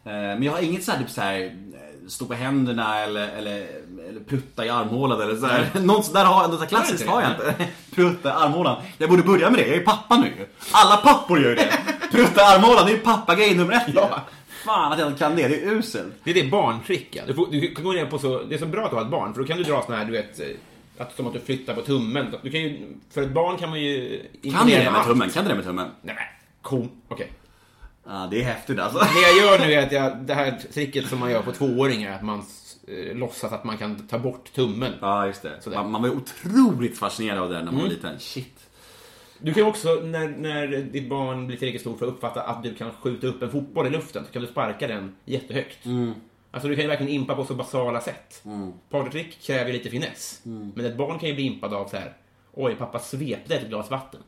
Eh, men jag har inget såhär, typ såhär, eh, stå på händerna eller, eller, eller prutta i armhålan eller sådär. Något sådär har, något klassiskt har jag inte. Prutta i armhålan. Jag borde börja med det, jag är pappa nu. Alla pappor gör det. Prutta i armhålan, det är ju pappagrej nummer ett. Ja. Fan att jag inte kan det, det är uselt. Det är det barntrick, ja. Du, får, du kan gå ner på så... Det är så bra att har ett barn, för då kan du dra såna här, du vet... eh, Att, som att du flyttar på tummen. Du kan ju, för ett barn kan man ju... Kan du det med tummen? Kan du det med tummen? Nej, men kom. Okej. Ja, det är häftigt alltså. Det jag gör nu är att jag, det här tricket som man gör på tvååringar, att man eh, låtsas att man kan ta bort tummen. Ja, just det. Mm. Man, man var ju otroligt fascinerad av det när man var liten. Shit. Du kan ju också, när, när ditt barn blir tillräckligt stort för att uppfatta att du kan skjuta upp en fotboll i luften, så kan du sparka den jättehögt. Mm. Alltså du kan ju verkligen impa på så basala sätt. Partytrick kräver ju lite finess. Mm. Men ett barn kan ju bli impad av så här. Oj, pappa svepte ett glas vatten.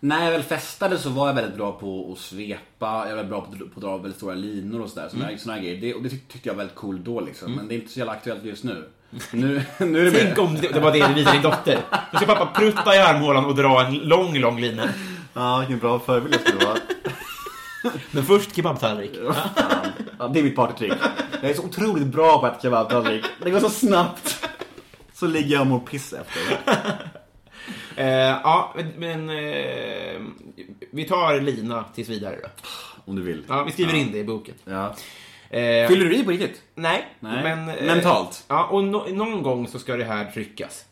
När jag väl festade så var jag väldigt bra på att svepa, jag var bra på, på att dra väldigt stora linor och sådär. Såna, Mm. såna grejer. Det, och det tyck, tyckte jag var väldigt cool då liksom. Men det är inte så jävla aktuellt just nu. Nu, nu är det Tänk om det, det var det du visade din dotter. Nu ska pappa prutta i armhålan och dra en lång, lång lina. Ja, vilken bra förebild jag skulle vara. Men först kebabtallrik. Ja, det är mitt partytrick. Jag är så otroligt bra på att kebabtallrik. Det går så snabbt. Så ligger jag och mår piss efter. Eh, ja, men eh, vi tar lina tills vidare då. Om du vill. Ja, vi skriver in det i boken. Ja. Eh, Fyller du i på riktigt? nej, Nej. men... eh, Mentalt? Ja, och no, någon gång så ska det här tryckas.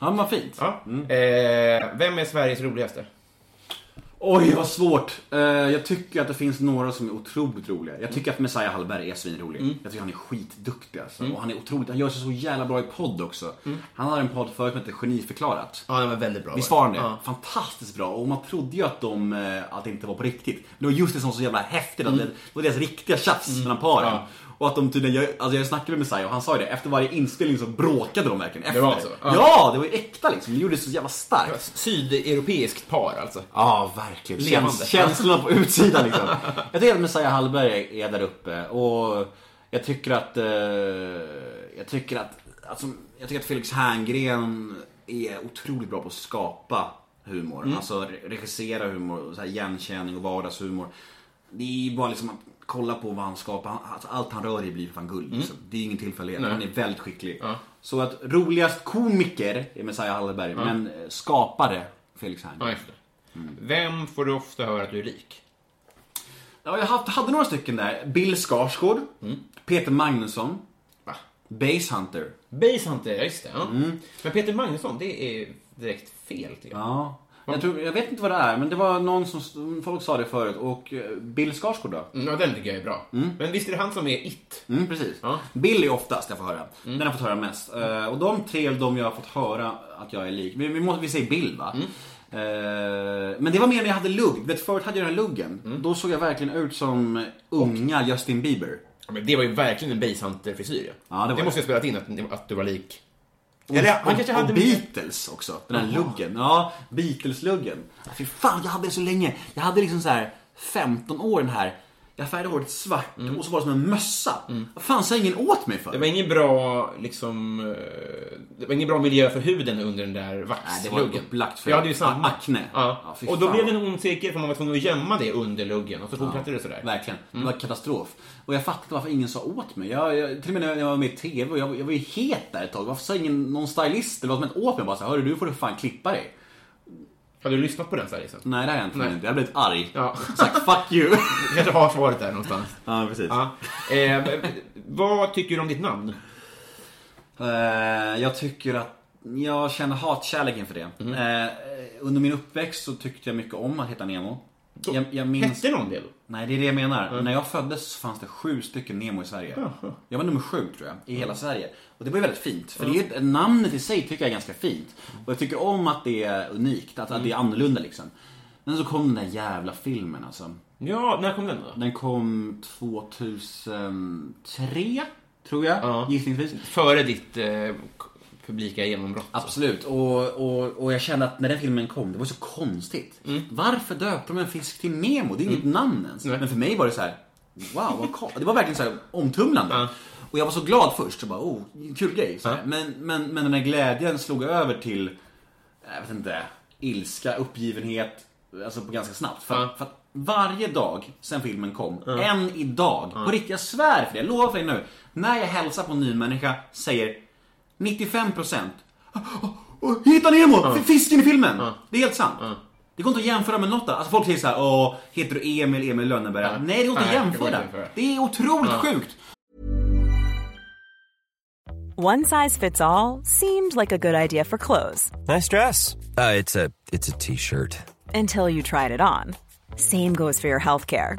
Ja, vad fint. Ja. Eh, vem är Sveriges roligaste? Oj, vad svårt. Eh, jag tycker att det finns några som är otroligt roliga. Jag tycker att Messiah Hallberg är svinrolig. Mm. Jag tycker han är skitduktig alltså. Och han är otroligt, han gör sig så jävla bra i podd också. Han har en podd förut som heter Geniförklarat. Ja, den var väldigt bra. Visst var han det? Ja. Fantastiskt bra. Och man trodde ju att de, eh, att det inte var på riktigt. Men det var just det som var så jävla häftigt. Att det var deras riktiga tjafs mellan paren. Mm. Ja. Och att de tydligen, jag, alltså jag snackade med Messiah och han sa ju det, efter varje inspelning så bråkade de verkligen efter. var så? Ja. Ja. det var ju äkta liksom. Det gjorde det så jävla starkt. Sydeuropeiskt par alltså. Ja, verkligen. Käns känslorna på utsidan liksom. Jag tycker att Messiah Hallberg är där uppe och jag tycker att... Eh, jag tycker att... Alltså, jag tycker att Felix Herngren är otroligt bra på att skapa humor. Mm. Alltså re- regissera humor, så här igenkänning och vardagshumor. Det är bara liksom att kolla på vad han skapar. Han- Alltså, allt han rör i blir fan guld. Liksom. Det är ingen tillfällighet. Mm. Nej. Han är väldigt skicklig. Ja. Så att roligast komiker är Messiah Hallberg, men eh, skapare Felix Herngren. Ja, just det. Vem får du ofta höra att du är lik? Ja, jag haft, hade några stycken där. Bill Skarsgård, Peter Magnusson, Va? Base Hunter. Basehunter, ja just det. Ja. Men Peter Magnusson, det är direkt fel tycker jag. Ja. Jag, tror, jag vet inte vad det är, men det var någon som, folk sa det förut. Och eh, Bill Skarsgård då? Mm, Ja, den tycker jag är bra. Men visst är det han som är It? Mm, precis. Ja. Bill är oftast jag får höra. Den har jag fått höra mest. Eh, och de tre de jag har fått höra att jag är lik. Vi, vi, måste, vi säger Bill va? Eh, men det var mer när jag hade lugg. Vet, förut hade jag den här luggen. Då såg jag verkligen ut som unga Justin Bieber. Ja, men det var ju verkligen en Basehunter-frisyr ja. Ja, det var måste det. jag spelat in att, att du var lik. Och, Eller han och, kanske och hade... Beatles också, den här luggen. Ja, Beatles-luggen. Fy fan, jag hade det så länge. Jag hade liksom så här 15 år den här. Jag färgade håret svart och så var det som en mössa. Vad fan sa ingen åt mig för? Det var ingen bra, liksom... eh, Det var ingen bra miljö för huden under den där Nej, det vaxluggen. var upplagt för Jag hade ju samma. akne. Ja. Ja, och då fan. blev det en ond cirkel för man var tvungen att gömma det under luggen och så fortsatte det sådär. Verkligen. Det var katastrof. Och jag fattade varför ingen sa åt mig. Jag, jag, till och med när jag var med i TV, och jag, jag var ju het där ett tag. Varför sa ingen, någon stylist eller något som åt mig bara så här, Hörru, du får du fan klippa dig. Hade du lyssnat på den stylisten? Nej, det har jag inte. Nej. Jag har blivit arg. Ja. Sagt fuck you. Du kanske har svaret där någonstans. ja, precis. Ja. Eh, vad tycker du om ditt namn? Eh, jag tycker att jag känner hatkärlek inför det. Mm. Eh, under min uppväxt så tyckte jag mycket om att heta Nemo. Jag, jag minns... Hette någon det då? Nej, det är det jag menar. När jag föddes så fanns det sju stycken Nemo i Sverige. Jag var nummer sju tror jag, i hela Sverige. Och det var ju väldigt fint. För det är, ju- namnet i sig tycker jag är ganska fint. Och jag tycker om att det är unikt, att, att det är annorlunda liksom. Men så kom den där jävla filmen alltså. Ja, när kom den då? Den kom 2003, tror jag, Ja. gissningsvis. Före ditt eh, publika genombrott. Absolut, och, och, och jag kände att när den filmen kom, det var så konstigt. Varför döpte de en fisk till Nemo? Det är inget namn ens. Nej. Men för mig var det så här: wow, vad kon- Det var verkligen så här omtumlande. Ja. Och jag var så glad först, så bara, oh, kul grej. Ja. Men, men, men den här glädjen slog över till, jag vet inte, ilska, uppgivenhet, alltså på ganska snabbt. För, Ja. för att varje dag sen filmen kom, än idag, på riktigt, jag svär för det, jag lovar för dig nu. När jag hälsar på en ny människa säger 95% oh, Hitta Nemo! Fisken i filmen! Det är helt sant. Det går inte att jämföra med något annat. Alltså folk säger så här, åh, heter du Emil, Emil Lönneberg? Ja. Nej, det går inte att jämföra. Det är otroligt sjukt. One size fits all seemed like a good idea for clothes Nice dress. Uh, it's a it's a t-shirt. until you tried it on. Same goes for your healthcare.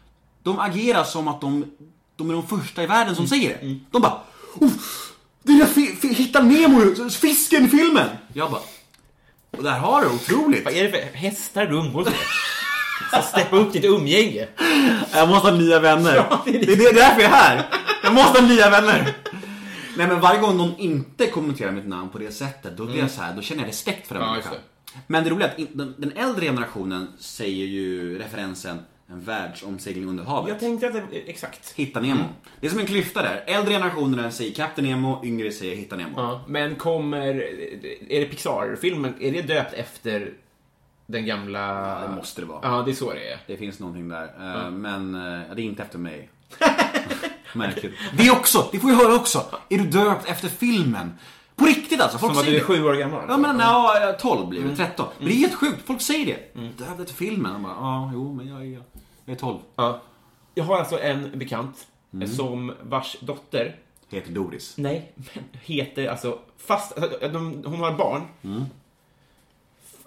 de agerar som att de, de är de första i världen som säger det. De bara det är Hitta Nemo, fisken-filmen! Jag bara, och där har du, otroligt! Vad är det för hästar du umgås med? Så steppa upp ditt umgänge. Jag måste ha nya vänner. Ja, det är är det. det är därför jag är här. Jag måste ha nya vänner. Nej men varje gång någon inte kommenterar mitt namn på det sättet, då blir jag så här, då känner jag respekt för den Ja, människan. Men det roliga är att den äldre generationen säger ju referensen en världsomsegling under havet. Jag tänkte att det, exakt. Hitta Nemo. Det är som en klyfta där. Äldre generationen säger Kapten Nemo, yngre säger Hitta Nemo. Ja, men kommer... Är det Pixar-filmen, är det döpt efter den gamla... Ja, det måste det vara. Ja, det är så det är. Det finns någonting där. Eh, Men eh, det är inte efter mig. Märkligt. Det också, det får jag höra också. Är du döpt efter filmen? På riktigt alltså, folk Som att du är sju år gammal. Ja men ja, 12 blir det, 13. Men det är helt sjukt, folk säger det. Döpt efter filmen. Jag bara, ja, jo men jag är, jag är 12. Ja. Jag har alltså en bekant som vars dotter, Heter Doris. nej, men heter alltså, fast, alltså, de, hon har barn.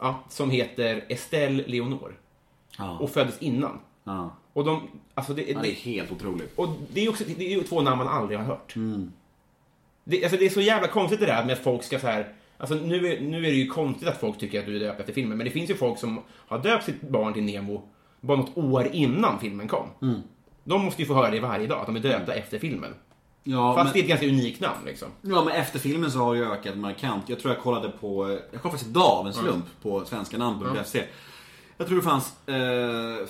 Ja, som heter Estelle Leonor. Ja. Och föddes innan. Ja. Och de, alltså det, Ja, det är det, helt otroligt. och det är också, det är ju två namn man aldrig har hört. Det, alltså det är så jävla konstigt det där med att folk ska så här. Alltså nu är, nu är det ju konstigt att folk tycker att du är döpt efter filmen, men det finns ju folk som har döpt sitt barn till Nemo bara något år innan filmen kom. De måste ju få höra det varje dag, att de är döpta efter filmen. Ja, Fast men, det är ett ganska unikt namn liksom. ja, men efter filmen så har det ökat markant. Jag tror jag kollade på, jag kollade faktiskt idag av en slump på svenska namn.se. Jag tror det fanns eh,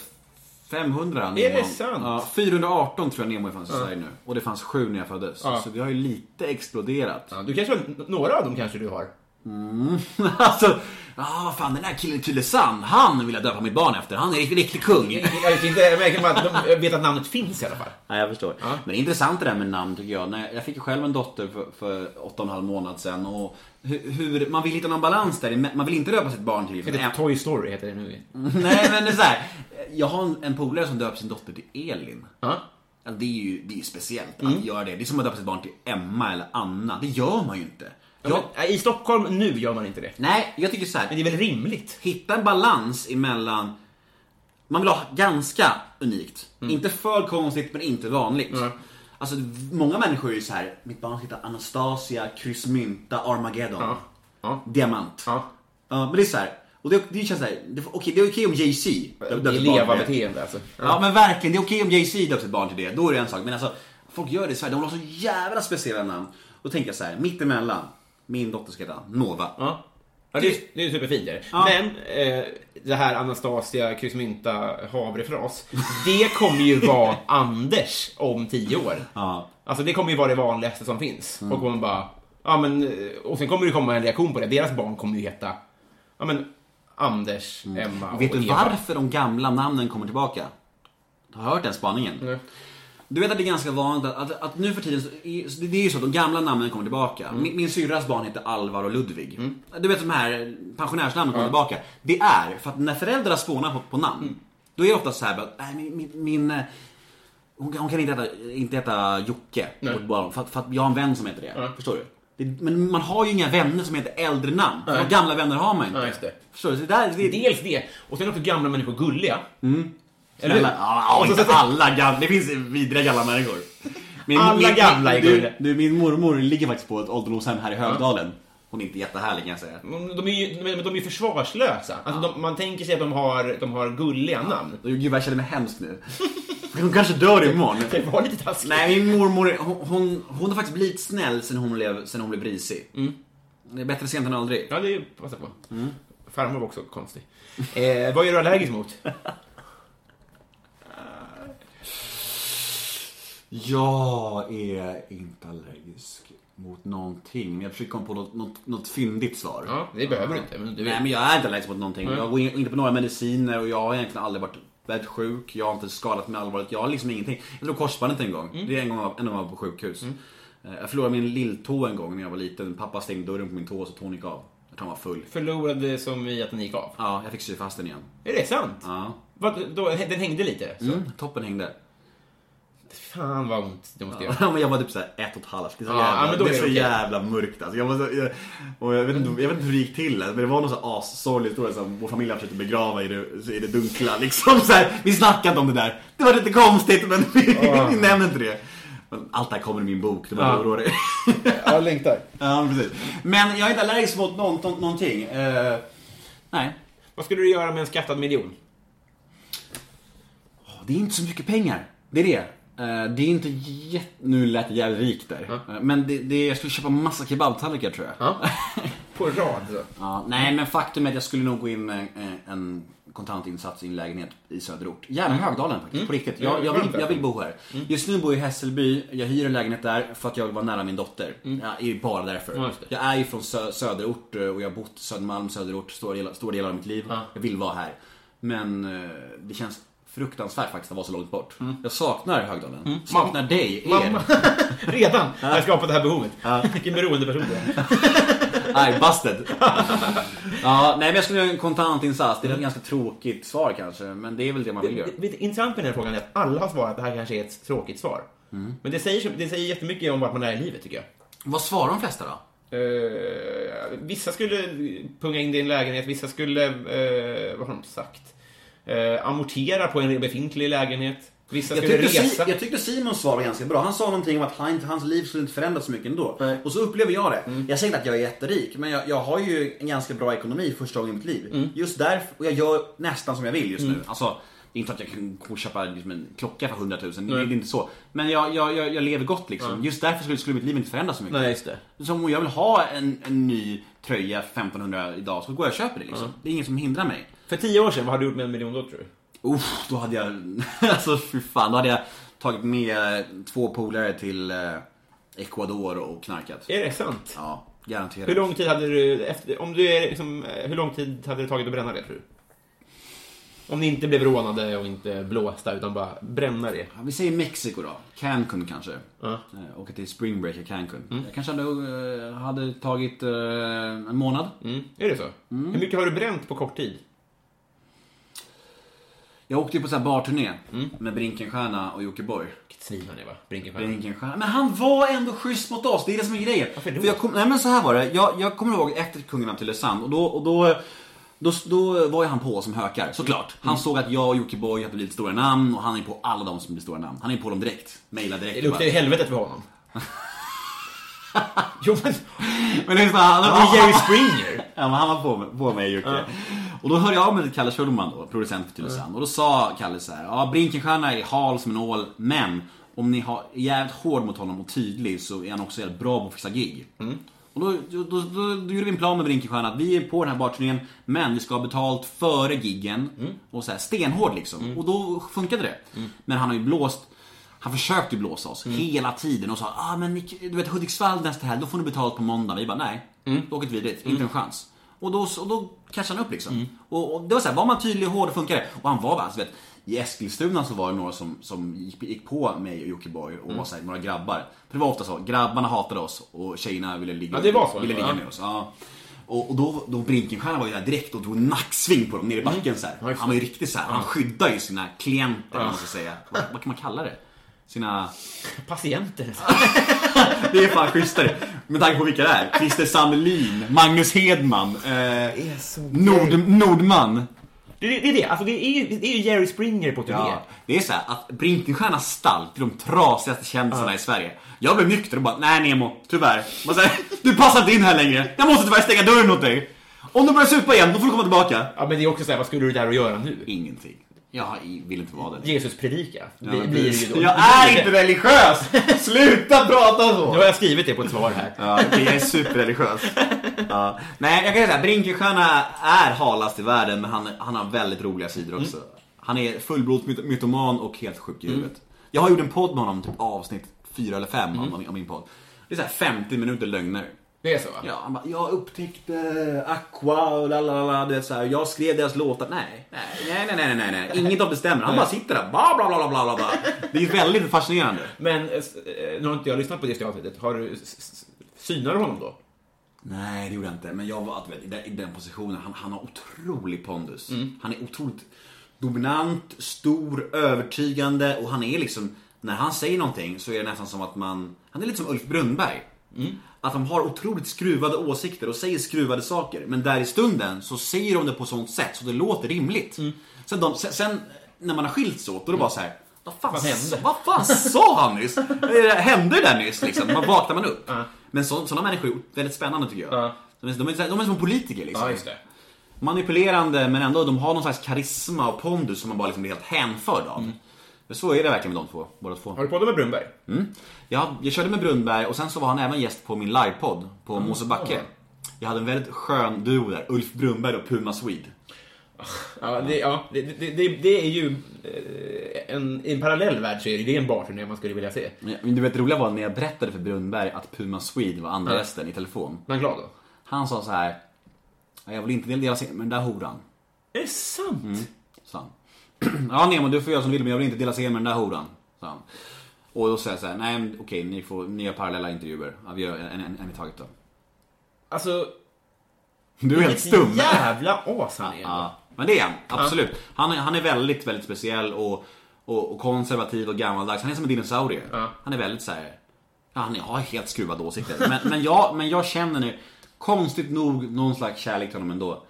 500 Nemo. Är det sant? Ja, 418 tror jag Nemo fanns i Sverige nu. Och det fanns sju när jag föddes. Ja. Så det har ju lite exploderat. Ja, du kanske, några av dem kanske du har. alltså, ah, vad fan den där killen i Tylösand, han vill jag döpa mitt barn efter. Han är en riktig kung. Jag, vet inte, jag vet att namnet finns i alla fall. Nej, jag förstår. Men det är intressant det där med namn tycker jag. Jag fick ju själv en dotter för, för åtta och en halv månad sedan. Och hur, man vill hitta någon balans där. Man vill inte döpa sitt barn till... Heter Toy Story heter det nu. Nej, men det är så här. Jag har en, en polare som döper sin dotter till Elin. Ja. Alltså, det är ju det är ju speciellt Mm. att göra det. Det är som att döpa sitt barn till Emma eller Anna. Det gör man ju inte. Ja, men, I Stockholm nu gör man inte det. nej, jag tycker så här. Men det är väl rimligt? hitta en balans emellan man vill ha ganska unikt. Inte för konstigt men inte vanligt. Mm. Alltså många människor är ju så här. mitt barn heter Anastasia, Kryssmynta, Armageddon. Ja. Ja. Diamant. Ja. Ja, men det är så här. Och det, det känns såhär, okej det är okej om Jay-Z döper Det är sitt barn till leva-beteende alltså. Ja men verkligen, det är okej om Jay-Z döper sitt barn till det. Då är det en sak. Men alltså, folk gör det i Sverige. De har så jävla speciella namn. Då tänker jag så här, mittemellan. Min dotter ska heta Nova. Ja. Ja, det, är, det är superfint. är det. Ja. Men eh, det här Anastasia kryssmynta havrefras, det kommer ju vara Anders om tio år. Ja. Alltså det kommer ju vara det vanligaste som finns. Mm. Och kommer bara, ja men, eh, och sen kommer det komma en reaktion på det. Deras barn kommer ju heta, ja men, Anders, Emma och Mm. Vet du Eva. varför de gamla namnen kommer tillbaka? Har du hört den spaningen? Nej. Du vet att det är ganska vanligt att, att, att nu för tiden, så det är ju så att de gamla namnen kommer tillbaka. Mm. Min, min syrras barn heter Alvar och Ludvig. Du vet de här pensionärsnamnen kommer tillbaka. Det är för att när föräldrar spånar på, på namn, Mm. då är det ofta så här att, nej, min, min, min eh, hon, kan- hon kan inte heta, inte heta Jocke, Nej. barn, för, för att jag har en vän som heter det. Förstår du? Det, men man har ju inga vänner som heter äldre namn. Nej. gamla vänner har man inte. Just det. Förstår du? Så det där, det, Dels det, och sen också gamla människor gulliga. Eller? Snälla, ja, inte alla gamla. Det finns vidriga gamla människor. Min, Alla gamla är du, gulliga. du, min mormor ligger faktiskt på ett ålderdomshem här i Högdalen. Hon är inte jättehärlig kan jag säga. De är ju de är ju försvarslösa. Alltså, de, man tänker sig att de har, de har gulliga namn. Gud vad jag känner mig hemskt nu. Hon kanske dör imorgon. Det var lite taskigt. Nej, min mormor, hon, hon, hon har faktiskt blivit snäll sen hon blev, sen hon blev risig. Det är bättre sent än aldrig. Ja, det är passa på. Farmor var också konstig. Eh, vad är du allergisk mot? Jag är inte allergisk mot någonting. Men jag försöker komma på något, något, något fyndigt svar. Ja, det behöver du inte. Men du Nej men jag är inte allergisk mot någonting. Jag går in- inte på några mediciner och jag har egentligen aldrig varit väldigt sjuk. Jag har inte skadat mig allvarligt. Jag har liksom ingenting. Jag drog korsbandet en gång. Det är en gång jag- jag var på sjukhus. Eh, Jag förlorade min lilltå en gång när jag var liten. Pappa stängde dörren på min tå så tån gick av. Jag tror han var full. Förlorade som i att den gick av. Ja, jag fick sy fast den igen. Är det sant? Ja. Vad, då, den hängde lite? Så. Mm, toppen hängde. Fan vad ont det måste göra. Ja, men jag var typ såhär ett och ett halvt. Det är så, Ja, jävla, ja, men då det är är så det okej. jävla mörkt alltså. Jag, var så, jag, och jag, vet inte, jag vet inte hur det gick till. Men det var någon så assorglig historia som vår familj har försökt begrava i det, i det dunkla. Liksom, så här, vi snackade inte om det där. Det var lite konstigt men vi, vi nämnde inte det. Men allt det här kommer i min bok, det var Ja. ja. orolig. Jag längtar. ja, precis. Men jag är inte allergisk mot någon, nå- någonting. Eh, nej. Vad skulle du göra med en skattad miljon? Det är inte så mycket pengar. Det är det. Eh, Det är inte jätte... Nu lät jag jävligt rik där. Eh, Men det, det, jag skulle köpa massa kebabtallrikar tror jag. Ja. På rad. så. Ja, nej, men faktum är att jag skulle nog gå in med eh, en kontantinsats i en lägenhet i söderort. Gärna Högdalen faktiskt, på riktigt. Jag, jag, vill, jag vill bo här. Just nu bor jag i Hässelby, jag hyr en lägenhet där för att jag vill vara nära min dotter. Ja, är ju bara därför. Ja, det. Jag är ju från sö söderort och jag har bott Södermalm, söderort stora delar, stora delar av mitt liv. Jag vill vara här. Men det känns fruktansvärt faktiskt att vara så långt bort. Jag saknar Högdalen. Saknar dig, er. Mamma. Redan har jag skapat det här behovet. Vilken beroendeperson du är. Nej, busted. ja, nej men jag skulle göra en kontantinsats. Det är ett ganska tråkigt svar kanske, men det är väl det man vill göra. Det, det, intressant med den här frågan är att alla har svarat att det här kanske är ett tråkigt svar. Mm. Men det säger, det säger jättemycket om vart man är i livet tycker jag. Vad svarar de flesta då? Eh, vissa skulle punga in det i en lägenhet, vissa skulle, eh, vad har de sagt? Eh, amortera på en befintlig lägenhet. Vissa Jag tyckte, resa. si, jag tyckte Simons svar var ganska bra. Han sa någonting om att han, hans liv skulle inte förändras så mycket ändå. Och så upplever jag det. Jag säger inte att jag är jätterik, men jag, jag har ju en ganska bra ekonomi första gången i mitt liv. Just därför, och jag gör nästan som jag vill just nu. Alltså, det är inte så att jag kan gå och köpa liksom en klocka för 100 000, det är inte så. Men jag, jag, jag, jag lever gott liksom. Just därför skulle, skulle mitt liv inte förändras så mycket. Nej, just det. Som om jag vill ha en, en ny tröja för 1500 idag så går jag och köper det liksom. Det är ingen som hindrar mig. För tio år sedan, vad hade du gjort med en miljon då tror du? Uff, då hade jag, alltså fy fan, då hade jag tagit med två polare till eh, Ecuador och knarkat. Är det sant? Ja, garanterat. Hur lång tid hade du, efter, om du är liksom, eh, hur lång tid hade det tagit att bränna det tror du? Om ni inte blev rånade och inte blåsta utan bara bränna det. Ja, vi säger Mexiko då. Cancun kanske. Eh, Åka till Spring Break i Cancun. Jag kanske hade, hade tagit en månad. Mm. Är det så? Hur mycket har du bränt på kort tid? Jag åkte ju på så här barturné med Brinkenstierna och Jockiboi. Vilket svin han är va? Brinkenstierna. Brinkenstierna. Men han var ändå schysst mot oss, det är det som är grejen. Varför då? För jag kom, nej men så här var det, jag, jag kommer ihåg efter Kungen av Tylösand och då, och då då, då var ju han på oss som hökar, såklart. Mm. Han såg att jag och Jockiboi hade blivit stora namn och han är på alla de som blir stora namn. Han är på dem direkt. Mailar direkt. Det luktar ju helvetet för honom. jo men, Men det är så, han, han är Jerry Springer. Ja, men han var på, på mig Jocke. Och då hörde jag av mig till Kalle Schulman då, producent för Tylösand. Och då sa Kalle så här, ja Brinkenstierna är hal som en ål, men om ni har, jävligt hård mot honom och tydlig så är han också jävligt bra på att fixa gig. Och då, då, då, då, gjorde vi en plan med Brinkenstierna att vi är på den här barturnén, men vi ska ha betalt före giggen. Och så här, stenhård liksom. Och då funkade det. Men han har ju blåst han försökte ju blåsa oss hela tiden och sa ah, men ni, du vet Hudiksvall nästa helg, då får ni betalt på måndag. Vi bara nej, då åker vi dit, inte en chans. Och då, och då cashade han upp liksom. Och, och det var så här, var man tydlig och hård och funkade det. Och han var bara, alltså, vet, i Eskilstuna så var det några som, som gick, gick på mig och Jockiboi och var så här, några grabbar. För det var ofta så, grabbarna hatade oss och tjejerna ville ligga, Ja, så, ville ligga ja. med oss. Ja. Och, och då, då Brinkenstierna var ju där direkt och drog nacksving på dem nere i backen så här. Ja, Han var ju riktigt så här, han skyddar ju sina klienter, om man ska säga. Vad, vad kan man kalla det? Sina... Patienter. Det är fan schysstare. Med tanke på vilka det är. Christer Sandelin, Magnus Hedman, eh, Nord, Nordman. Det, det, det är det, alltså det är ju, det är ju Jerry Springer på turné. Ja, det är så här att Brinkenstiernas stall till de trasigaste kändisarna i Sverige. Jag blev nykter och bara, nej Nemo, tyvärr. Man säger, du passar inte in här längre. Jag måste tyvärr stänga dörren åt dig. Om du börjar supa igen, då får du komma tillbaka. Ja, men det är också såhär, vad skulle du där och göra nu? Ingenting. Jag vill inte vara det. Jesus predika. Ja, blir, precis. ju då. Jag är inte religiös! Sluta prata Nu så! har jag skrivit det på ett svar här. Ja, jag är superreligiös. Ja. Nej, jag kan säga Brinkenstierna är halast i världen, men han, han har väldigt roliga sidor också. Han är fullblods myt- mytoman och helt sjuk i huvudet. Jag har gjort en podd med honom, typ avsnitt fyra eller fem av min- av min podd. Det är så här 50 minuter lögner. Det är så va? Ja, han bara, jag upptäckte Aqua och lalala, du vet så här, jag skrev deras låtar. Nej, nej, nej, nej, nej, nej, nej. inget av det stämmer. Han bara sitter där, bla bla bla bla bla bla. Det är väldigt fascinerande. Men eh, eh, nu har inte jag lyssnat på det avsnittet. Har du synar du honom då? Nej, det gjorde jag inte. Men jag var, i den, positionen, han, han har otrolig pondus. Han är otroligt dominant, stor, övertygande och han är liksom, när han säger någonting så är det nästan som att man, han är lite som Ulf Brunnberg. Att de har otroligt skruvade åsikter och säger skruvade saker. Men där i stunden så säger de det på sånt sätt så det låter rimligt. Sen, de, sen, sen när man har skilts åt, då är det bara så här. Vad fan, Vad hände? vad fan sa han nyss? Eh, Hände det där nyss liksom? Man vaknar man upp. Men så, sådana människor är väldigt spännande tycker jag. Ja. De, är, de, är, de är som politiker liksom. Det. Manipulerande men ändå, de har någon slags karisma och pondus som man bara liksom blir helt hänförd av. Men så är det verkligen med de två, båda två. Har du poddat med Brunberg? Mm. Jag, jag körde med Brunnberg och sen så var han även gäst på min livepodd på Mosebacke. Jag hade en väldigt skön duo där, Ulf Brunnberg och Puma Swede. Ja, det, ja, det, det, det, är ju eh, en, i en parallell värld så är det, en barturné man skulle vilja se. Men du vet det roliga var när jag berättade för Brunnberg att Puma Swede var andra Ja. gästen i telefon. Var han glad då? Han sa så här. "Ja, Jag vill inte dela scen med den där horan. Är det sant? Sa han. Ja Nemo du får göra som du vill men jag vill inte dela scen med den där horan. Han. Och då sa jag så här, nej okej ni, får, ni gör parallella intervjuer. Ja, vi gör en, en, en i taget då. Alltså, Du är helt stum. jävla as han är. Ja, men det är han. Absolut. Han, är, han är väldigt, väldigt speciell och, och, och konservativ och gammaldags. Han är som en dinosaurie. Ja. Han är väldigt så här. Ja, han har helt skruvade åsikter. Men, men, jag, men jag känner nu, konstigt nog, någon slags kärlek till honom ändå.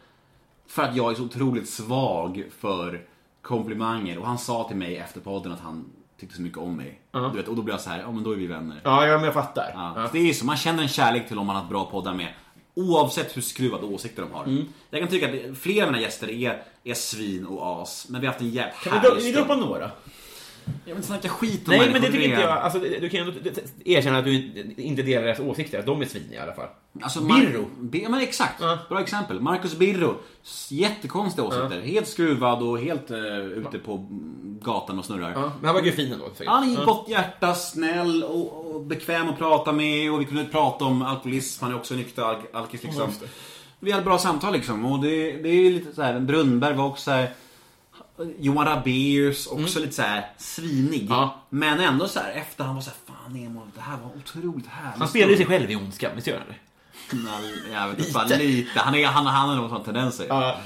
För att jag är så otroligt svag för komplimanger. Och han sa till mig efter podden att han tyckte så mycket om mig. Du vet, och då blev jag så här, ja men då är vi vänner. Ja, ja, men jag fattar. Ja. Så det är ju så, man känner en kärlek till om man har ett bra poddar med. Oavsett hur skruvade åsikter de har. Mm. Jag kan tycka att flera av mina gäster är, är svin och as. Men vi har haft en jävligt Kan vi härlig dra- vi stund. droppa några? Jag vill inte snacka skit om Nej, men det tycker inte jag. Alltså, du kan ju ändå erkänna att du inte- delar deras åsikter, de är svin i alla fall. Alltså, Birro. Ja, men exakt. Ja. Bra exempel. Marcus Birro. Jättekonstiga åsikter. Helt skruvad och helt uh, ute på gatan och snurrar. Men han var ju fin ändå. säkert. Han är gott hjärta, snäll och, och bekväm att prata med och vi kunde prata om alkoholism. Han är också nykter al- alkis liksom. Vi hade bra samtal liksom och det, det är ju lite så här. Brunnberg var också så här. Johan Rabaeus också lite så här svinig. Mm. Ja. Men ändå så här efter han var så här, fan Nemo, det här var otroligt härligt. Han spelar ju sig själv i Ondskan, visst gör han det? Jag vet inte, bara lite. Han, är, han, han har nog sådana tendenser. Ja,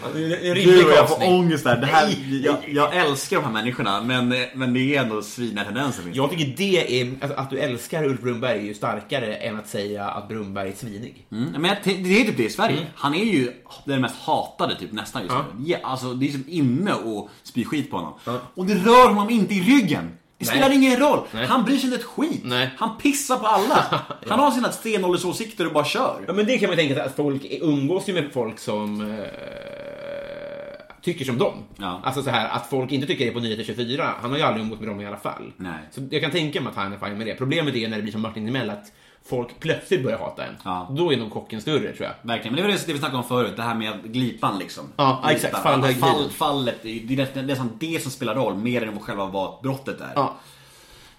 Gud vad jag får ångest där. Det här, Nej, jag, jag älskar de här människorna men, men det är ändå svina tendenser. Jag tycker det är, alltså, att du älskar Ulf Brunberg är ju starkare än att säga att Brunberg är svinig. Mm, men jag, det är typ det i Sverige. Han är ju den mest hatade typ nästan just Ja. nu. Ja, alltså, det är som inne och spy skit på honom. Ja. Och det rör honom inte i ryggen. Det Nej. spelar ingen roll. Nej. Han bryr sig inte ett skit. Nej. Han pissar på alla. Han har sina stenåldersåsikter och bara kör. Ja, men det kan man tänka sig att folk umgås ju med folk som eh, tycker som dem. Ja. Alltså så här, att folk inte tycker det på Nyheter 24. Han har ju aldrig umgås med dem i alla fall. Nej. Så jag kan tänka mig att han är fine med det. Problemet är när det blir som Martin Timell, att folk plötsligt börjar hata en. Ja. Då är nog chocken större, tror jag. Verkligen, men det var det, det vi snackade om förut, det här med glipan liksom. Ja, Glipan. exakt. Fall, hög Fall, glid. fallet, det är nästan, det som spelar roll, mer än vad själva vad brottet är. Ja.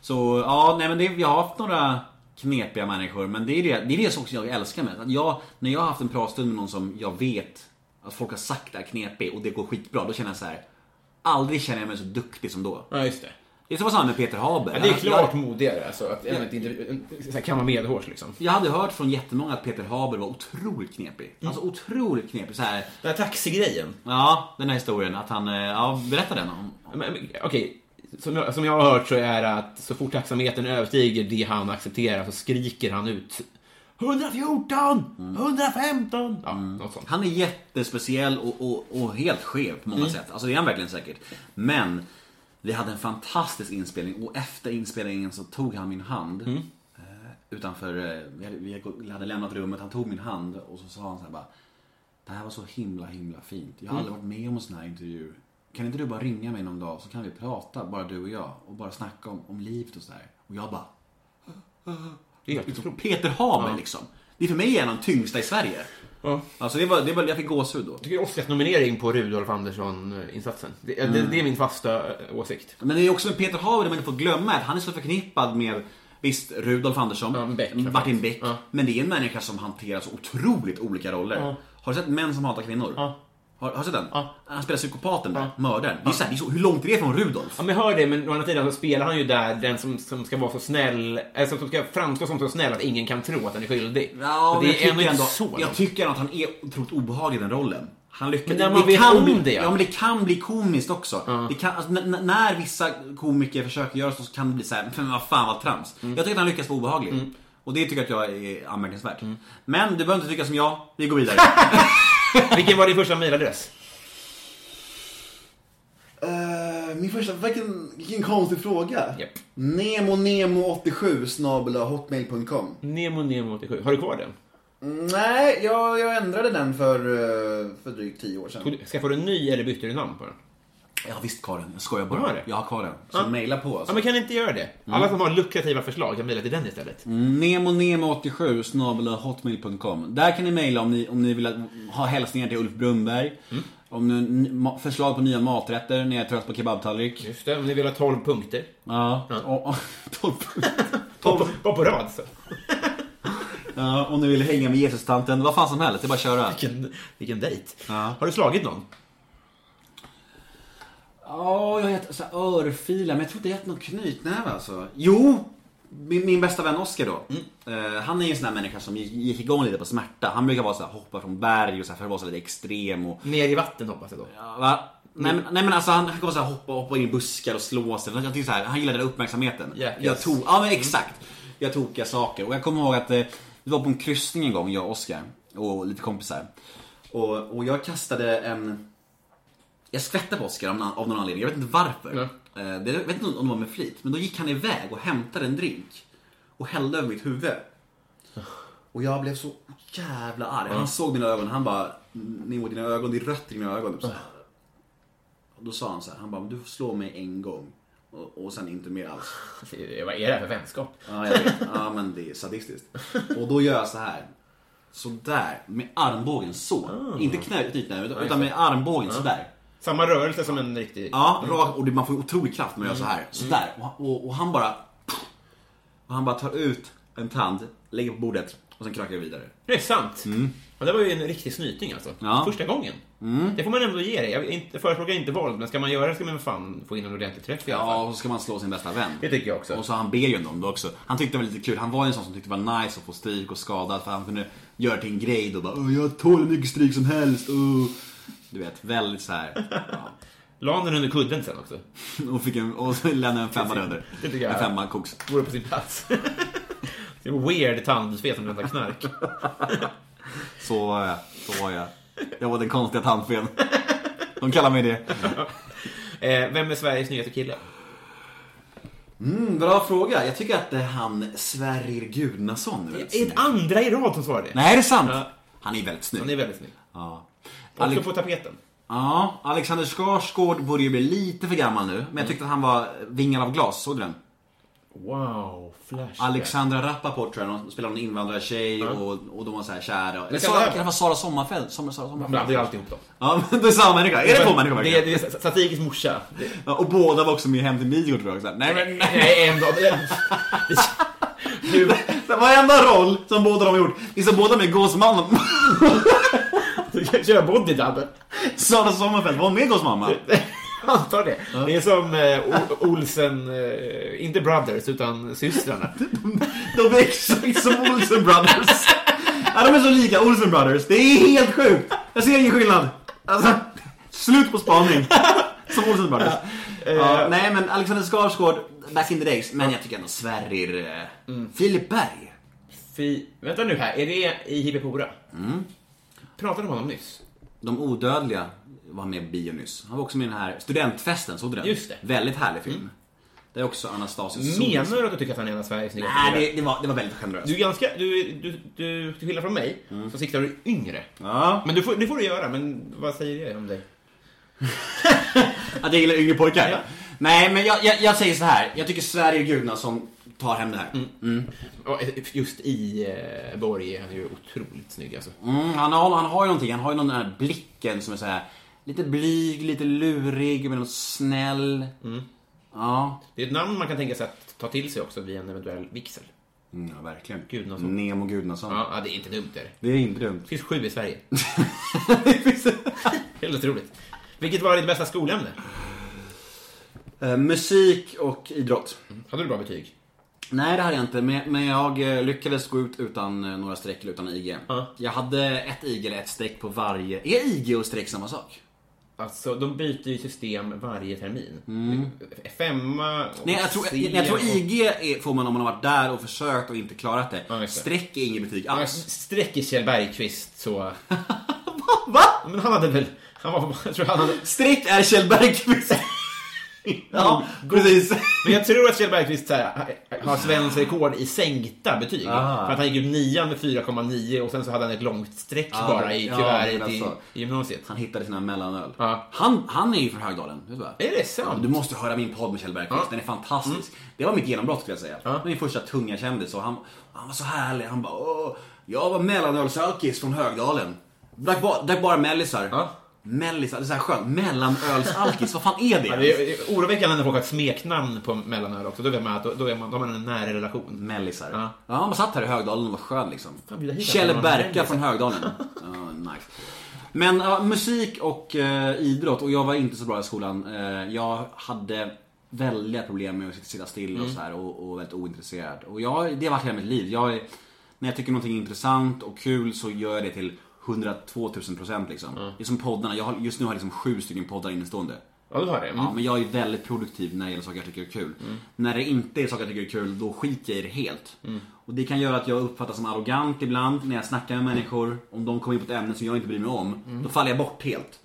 Så, ja, nej men det, jag har haft några knepiga människor, men det är det, det, är det som jag älskar med att jag, När jag har haft en pratstund med någon som jag vet att folk har sagt är knepig och det går skitbra, då känner jag så här. Aldrig känner jag mig så duktig som då. Ja, just det. Det är som var samma med Peter Haber. Ja, det är klart modigare, alltså. Att ja. inte, så här, kamma medhårs, liksom. Jag hade hört från jättemånga att Peter Haber var otroligt knepig. Mm. Alltså otroligt knepig. Så här, Den här taxigrejen. Ja, den här historien. Att han, eh, ja, berätta den om. Okej, som, jag, som jag har hört så är det att så fort taxametern överstiger det han accepterar så skriker han ut 114! 115! Ja, något sånt. Han är jättespeciell och, och, och helt skev på många sätt. Alltså det är han verkligen säkert. Men vi hade en fantastisk inspelning och efter inspelningen så tog han min hand. Eh, utanför, eh, vi hade, lämnat rummet, han tog min hand och så sa han så här bara. Det här var så himla himla fint. Jag har aldrig varit med om en sån här intervju. Kan inte du bara ringa mig någon dag så kan vi prata, bara du och jag. Och bara snacka om, om livet och sådär. Och jag bara, otroligt. Peter Haber liksom. Det är för mig en av de tyngsta i Sverige. Ja. Alltså det var, det var, jag fick gåshud då. Jag tycker Oscarsnominering på Rudolf Andersson-insatsen. Det, det, det är min fasta eh, åsikt. Men det är också med Peter Haber det man inte får glömma att han är så förknippad med Visst, Rudolf Andersson, Ja, Beck, Martin Beck. Ja. Men det är en människa som hanterar så otroligt olika roller. Ja. Har du sett Män som hatar kvinnor? Har, har du sett den? Ja. Han spelar psykopaten där, mördaren. Det är så här, det är så, hur långt är det från Rudolf? Ja, men jag hör det, men å andra sidan så spelar han ju där den som, som ska vara så snäll, eller som, som ska framstå som så snäll att ingen kan tro att han är skyldig. Ja, det är ändå inte ändå, så. jag tycker att han är otroligt obehaglig i den rollen. Han lyckas, Men när man vet kan bli, det, ja. ja. men det kan bli komiskt också. Det kan, alltså, när vissa komiker försöker göra så så kan det bli så här, men vad fan vad trams. Mm. Jag tycker att han lyckas vara obehaglig. Och det tycker jag att jag är anmärkningsvärt. Men du behöver inte tycka som jag, vi går vidare. Vilken var din första mejladress? Eh, min första, vilken, vilken konstig fråga. Japp. Nemonemo87 snabel-a hotmail.com Nemo Nemo 87. Har du kvar den? Nej, jag, jag ändrade den för, eh, för drygt tio år sedan. Skaffade du en ny eller bytte du namn på den? Jag har visst kvar den, jag skojar bara. Du har det? Jag har kvar den. Så mejla på Ja, alltså. men kan ni inte göra det? Alla som har lukrativa förslag kan mejla till den istället. Nemonemo87 snabel-a hotmail.com. Där kan ni mejla om ni, om ni vill ha hälsningar till Ulf Brunnberg. Om ni förslag på nya maträtter när jag är trött på kebabtallrik. Just det, om ni vill ha 12 punkter. Ja. Och, och, tolv. Bara på, bara på rad. Så. ja, om ni vill hänga med Jesus-tanten. Vad fan som helst, det är bara att köra. Vilken, vilken dejt. Ja. Har du slagit någon? Ja, jag har gett så här örfilar, men jag tror inte jag gett någon knytnäve alltså. Jo! Min, min bästa vän Oskar då. Eh, han är ju en sån här människa som gick, igång lite på smärta. Han brukar vara så här, hoppa från berg och så här, för att vara så lite extrem och... Ner i vatten hoppas jag då. Ja, va? Nej, men, nej men alltså han, han vara så här, hoppa, hoppa in i buskar och slå sig. Jag tycker så här, han gillar den uppmärksamheten. Jackass. Jag tog, ja men exakt. Jag tokiga saker. Och jag kommer ihåg att eh, vi var på en kryssning en gång, jag och Oskar. Och lite kompisar. Och, och jag kastade en... Jag skvätte på Oskar av, någon anledning, jag vet inte varför. Eh, Det, jag vet inte om det var med flit, men då gick han iväg och hämtade en drink. Och hällde över mitt huvud. Och jag blev så jävla arg. Han såg mina ögon, han bara Nemo dina ögon, det är rött i dina ögon. Typ så här. Och då sa han så här, han bara, du får slå mig en gång. Och, och sen inte mer alls. Vad är det här för vänskap? Ja, jag vet. Ja, men det är sadistiskt. Och då gör jag så här. Så där med armbågen så. Inte knä, utan, utan med armbågen så där. Samma rörelse som en riktig... Ja, rak, och det, man får otrolig kraft när man gör så här. Så där. Och, och, och han bara... Och han bara tar ut en tand, lägger på bordet och sen krökar jag vidare. Det är sant. Ja, det var ju en riktig snyting alltså. Ja. Första gången. Det får man ändå ge dig. Jag inte, förespråkar inte våld, men ska man göra det ska man fan få in en ordentlig träff i alla Ja, fall. och så ska man slå sin bästa vän. Det tycker jag också. Och så han ber ju om det också. Han tyckte det var lite kul. Han var ju en sån som tyckte det var nice att få stryk och skadad för han kunde göra det till en grej då bara "Åh, jag tål hur mycket stryk som helst. Uh. Du vet, väldigt så här. Ja. La den under kudden sen också? Och, fick en, och så lämnade en femma under. Det tycker jag. En femma koks. Vore på sin plats. det var weird tandfe som väntar knark. Så var jag. Så var jag. Jag var den konstiga tandfen. De kallar mig det. Eh, vem är Sveriges nyaste kille? Mm, bra fråga. Jag tycker att det är han Sverrir Gudnason är väldigt En snygg. andra i rad som svarar det. Nej, är det sant? Ja. Han är väldigt snygg. Han är väldigt snygg. Ja. Också på tapeten. Ja, Alexander Skarsgård börjar ju bli lite för gammal nu. Men jag tyckte att han var Vingar av glas, såg du den? Wow, Flash. Alexandra Rappaport tror jag, spelar någon invandrartjej och, och de var så här kära. Eller Sara, det- vara Sara Sommarfeld? Sommar, Sara Sommarfeld? blandar ju alltid ihop dem. Ja, men det är samma människa. Är det två människor verkligen? det är Satirikens morsa. Ja, och båda var också med Hem till Midgård tror jag också. Nej men nej. en dag. Du, Det var enda roll som båda de har gjort. Vi sa båda med Gåsmannen. Du kan köra bodydub. Sara Sommarfeld var med Gåsmamma. Antar det. Det är som eh, Olsen, eh, inte Brothers, utan systrarna. De är exakt som Olsen Brothers. Ja, de är så lika Olsen Brothers. Det är helt sjukt. Jag ser ingen skillnad. Alltså, slut på spaning. Som Olsen Brothers. Ja, nej, men Alexander Skarsgård, back in the days. Men jag tycker ändå Sverrir... eh, Filip Berg. Fy, vänta nu här, är det i Hippopora? Mm. Pratade om honom nyss? De odödliga var med på bio nyss. Han var också med i den här studentfesten, såg du den? Just det. Väldigt härlig film. Det är också Anastasius Menar du att du tycker att han är en av Sveriges snyggaste Nej, det, det, var, det var väldigt generöst. Du är ganska, du, du, du, till skillnad från mig, så siktar du yngre. Ja. Men du får, det får du göra, men vad säger det om dig? Att jag gillar yngre pojkar? Ja. Nej, men jag, jag, jag säger så här. Jag tycker Sverige Gudnason tar hem det här. Mm. Och Just i eh, Borg är han ju otroligt snygg alltså. Mm, han, har, han har ju någonting. Han har ju den här blicken som är så här lite blyg, lite lurig, men snäll. Ja. Det är ett namn man kan tänka sig att ta till sig också vid en eventuell vigsel. Mm, ja, verkligen. Gudnason. Nemo Gudnason. Ja, det är inte dumt är det. Det är inte dumt. Det finns sju i Sverige. Helt otroligt. Vilket var ditt bästa skolämne? Eh, musik och idrott. Hade du bra betyg? Nej, det hade jag inte. Men, jag eh, lyckades gå ut utan eh, några streck eller utan IG. Ja. Jag hade ett IG eller ett streck på varje. Är IG och streck samma sak? Alltså, de byter ju system varje termin. Femma och Nej, jag tror, jag, jag tror IG är, får man om man har varit där och försökt och inte klarat det. Ja, streck är inget betyg Ja, alls. Sträcker Kjell Bergqvist så... Va? Men han hade väl... Han var, jag tror han hade... Streck är Kjell Bergqvist. Ja, precis. Men jag tror att Kjell Bergqvist här, har svensk rekord i sänkta betyg. Ah. För att han gick ut nian med 4,9 och sen så hade han ett långt streck Ja, bara i ja, kuvertet i, alltså. i gymnasiet. Han hittade sina mellanöl. Ja. Han, han är ju från Högdalen. Är det sant? Ja, du måste höra min podd med Kjell Bergqvist. Ja. Mm. Den är fantastisk. Det var mitt genombrott skulle jag säga. Var min första tunga kändis och han, han var så härlig. Han bara Åh, jag var mellanölsalkis från Högdalen. Drack bara, drack bara mellisar. Ja. Mellisar, det är så här skönt. Mellanölsalkis, vad fan är det? Ja, det är oroväckande när folk har ett smeknamn på mellanöl också. Då vet man att då, är man, då har man en nära relation. Mellisar. Ja. Ja. bara satt här i Högdalen och var skön liksom. Kjell. Berka från Högdalen. Ja, nice. Men ja, musik och eh, idrott, och jag var inte så bra i skolan. Eh, jag hade väldiga problem med att sitta- still Mm. och så här och, och väldigt ointresserad. Och jag, det har varit hela mitt liv. Jag, är- när jag tycker någonting är intressant och kul så gör jag det till 102 000 procent liksom. Det är som poddarna, jag har, just nu har jag liksom sju stycken poddar innestående. Ja, du har det. Mm. Ja, men jag är väldigt produktiv när det gäller saker jag tycker är kul. När det inte är saker jag tycker är kul, då skiter jag i det helt. Och det kan göra att jag uppfattas som arrogant ibland när jag snackar med människor. Om de kommer in på ett ämne som jag inte bryr mig om, då faller jag bort helt.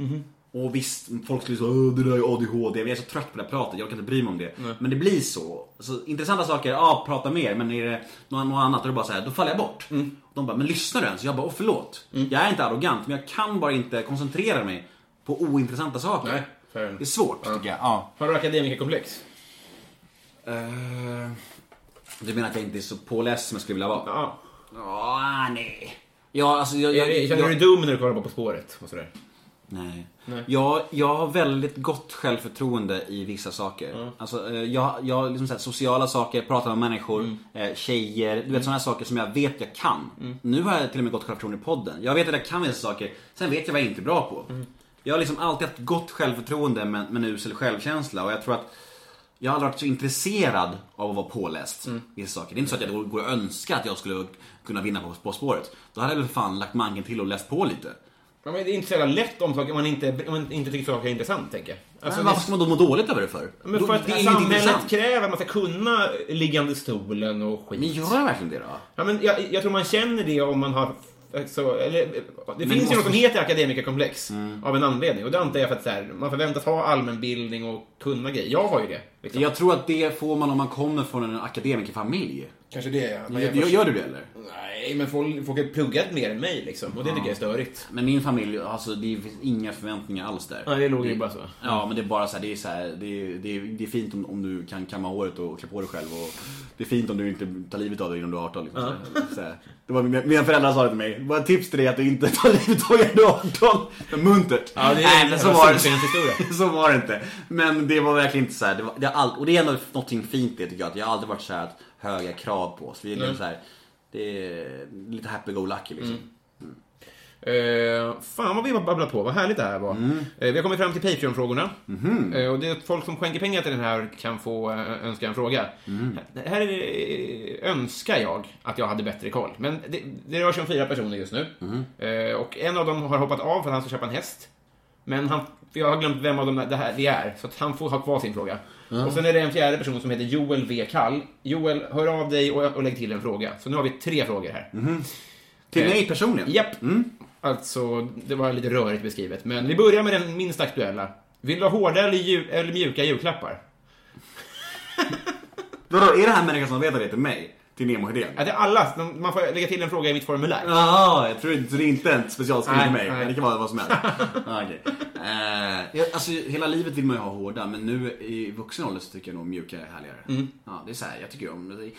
Och visst, folk skulle säga "Åh, det där är ADHD. Jag är så trött på det här pratet, jag kan inte bry mig om det. Men det blir så. så. Intressanta saker, ja prata mer. Men är det något, något annat, då är det bara så här, då faller jag bort. De bara, men lyssnar du ens? Jag bara, åh förlåt. Jag är inte arrogant, men jag kan bara inte koncentrera mig på ointressanta saker. Nej. Det är svårt tycker jag. Ja. Har du akademikerkomplex? Eh, du menar att jag inte är så påläst som jag skulle vilja vara? Ja. Ja, nej. Ja, alltså jag... jag, Känner jag, du dig dum när du kollar på På spåret? Och sådär? Nej. Nej. Jag, jag har väldigt gott självförtroende i vissa saker. Alltså, eh, jag, jag liksom så här, sociala saker, pratar med människor, eh, tjejer, du vet sådana här saker som jag vet jag kan. Nu har jag till och med gott självförtroende i podden. Jag vet att jag kan vissa saker, sen vet jag vad jag inte är bra på. Jag har liksom alltid haft gott självförtroende men, men usel självkänsla och jag tror att jag har aldrig varit så intresserad av att vara påläst. Vissa saker. Det är inte så att jag går och önskar att jag skulle kunna vinna på På spåret. Då hade jag väl fan lagt manken till och läst på lite. Ja, men det är inte så jävla lätt om saker man inte, om man inte tycker saker är intressant, tänker jag. Alltså, men varför ska man då må dåligt över det för? Men för att det är samhället intressant. kräver att man ska kunna liggande stolen och skit. Men gör jag verkligen det då? Ja, men jag, jag tror man känner det om man har... Så, eller, det finns ju måste- Mm. något som heter akademikerkomplex av en anledning. Och det antar jag för att så här, man förväntas ha allmänbildning och kunna grejer. Jag har ju det. Liksom. Jag tror att det får man om man kommer från en akademikerfamilj. Kanske det, ja. Men Gör, jag gör du det eller? Nej, men folk, folk har pluggat mer än mig liksom. Och det tycker jag är störigt. Men min familj, alltså det finns inga förväntningar alls där. Ja, det låg ju bara så. Ja, men det är bara så här, det är så här, det är, det är, det är fint om, om du kan kamma håret och klä på dig själv och det är fint om du inte tar livet av dig innan du är 18 liksom. här. Så här. Det var mina, föräldrar sa det till mig. Bara ett tips till dig att du inte tar livet av dig när du är 18. Men Muntert. Ja, det är Nej, en men så var det. Så var det inte. Men det var verkligen inte så här, det, var, det, har all, och det är ändå någonting fint det tycker jag. Att jag har aldrig varit så här att höga krav på oss. Vi är liksom så här, det är lite happy-go-lucky liksom. Eh, fan vad vi har babblat på, vad härligt det här var. Eh, vi har kommit fram till Patreon-frågorna. Eh, och det är folk som skänker pengar till den här kan få eh, önska en fråga. Här- Här är eh, önskar jag att jag hade bättre koll. Men det, det rör sig om fyra personer just nu. Eh, och en av dem har hoppat av för att han ska köpa en häst. Men han, jag har glömt vem av dem det här det är, så att han får ha kvar sin fråga. Och sen är det en fjärde person som heter Joel V. Kall. Joel, hör av dig och, och lägg till en fråga. Så nu har vi tre frågor här. Till Eh, mig personligen? Japp. Alltså, det var lite rörigt beskrivet. Men vi börjar med den minst aktuella. Vill du ha hårda eller, eller mjuka julklappar? Vadå, är det här människan som vet att det till mig? Till Nemo Hedén? Ja, det är alla. Man får lägga till en fråga i mitt formulär. Jaha, jag tror inte, så det är inte en specialskriven till mig. nej. Det kan vara vad som helst. ah, okay. eh, alltså, hela livet vill man ju ha hårda, men nu i vuxen ålder så tycker jag nog mjuka är härligare. Mm. Ja, det är så här, jag tycker om det.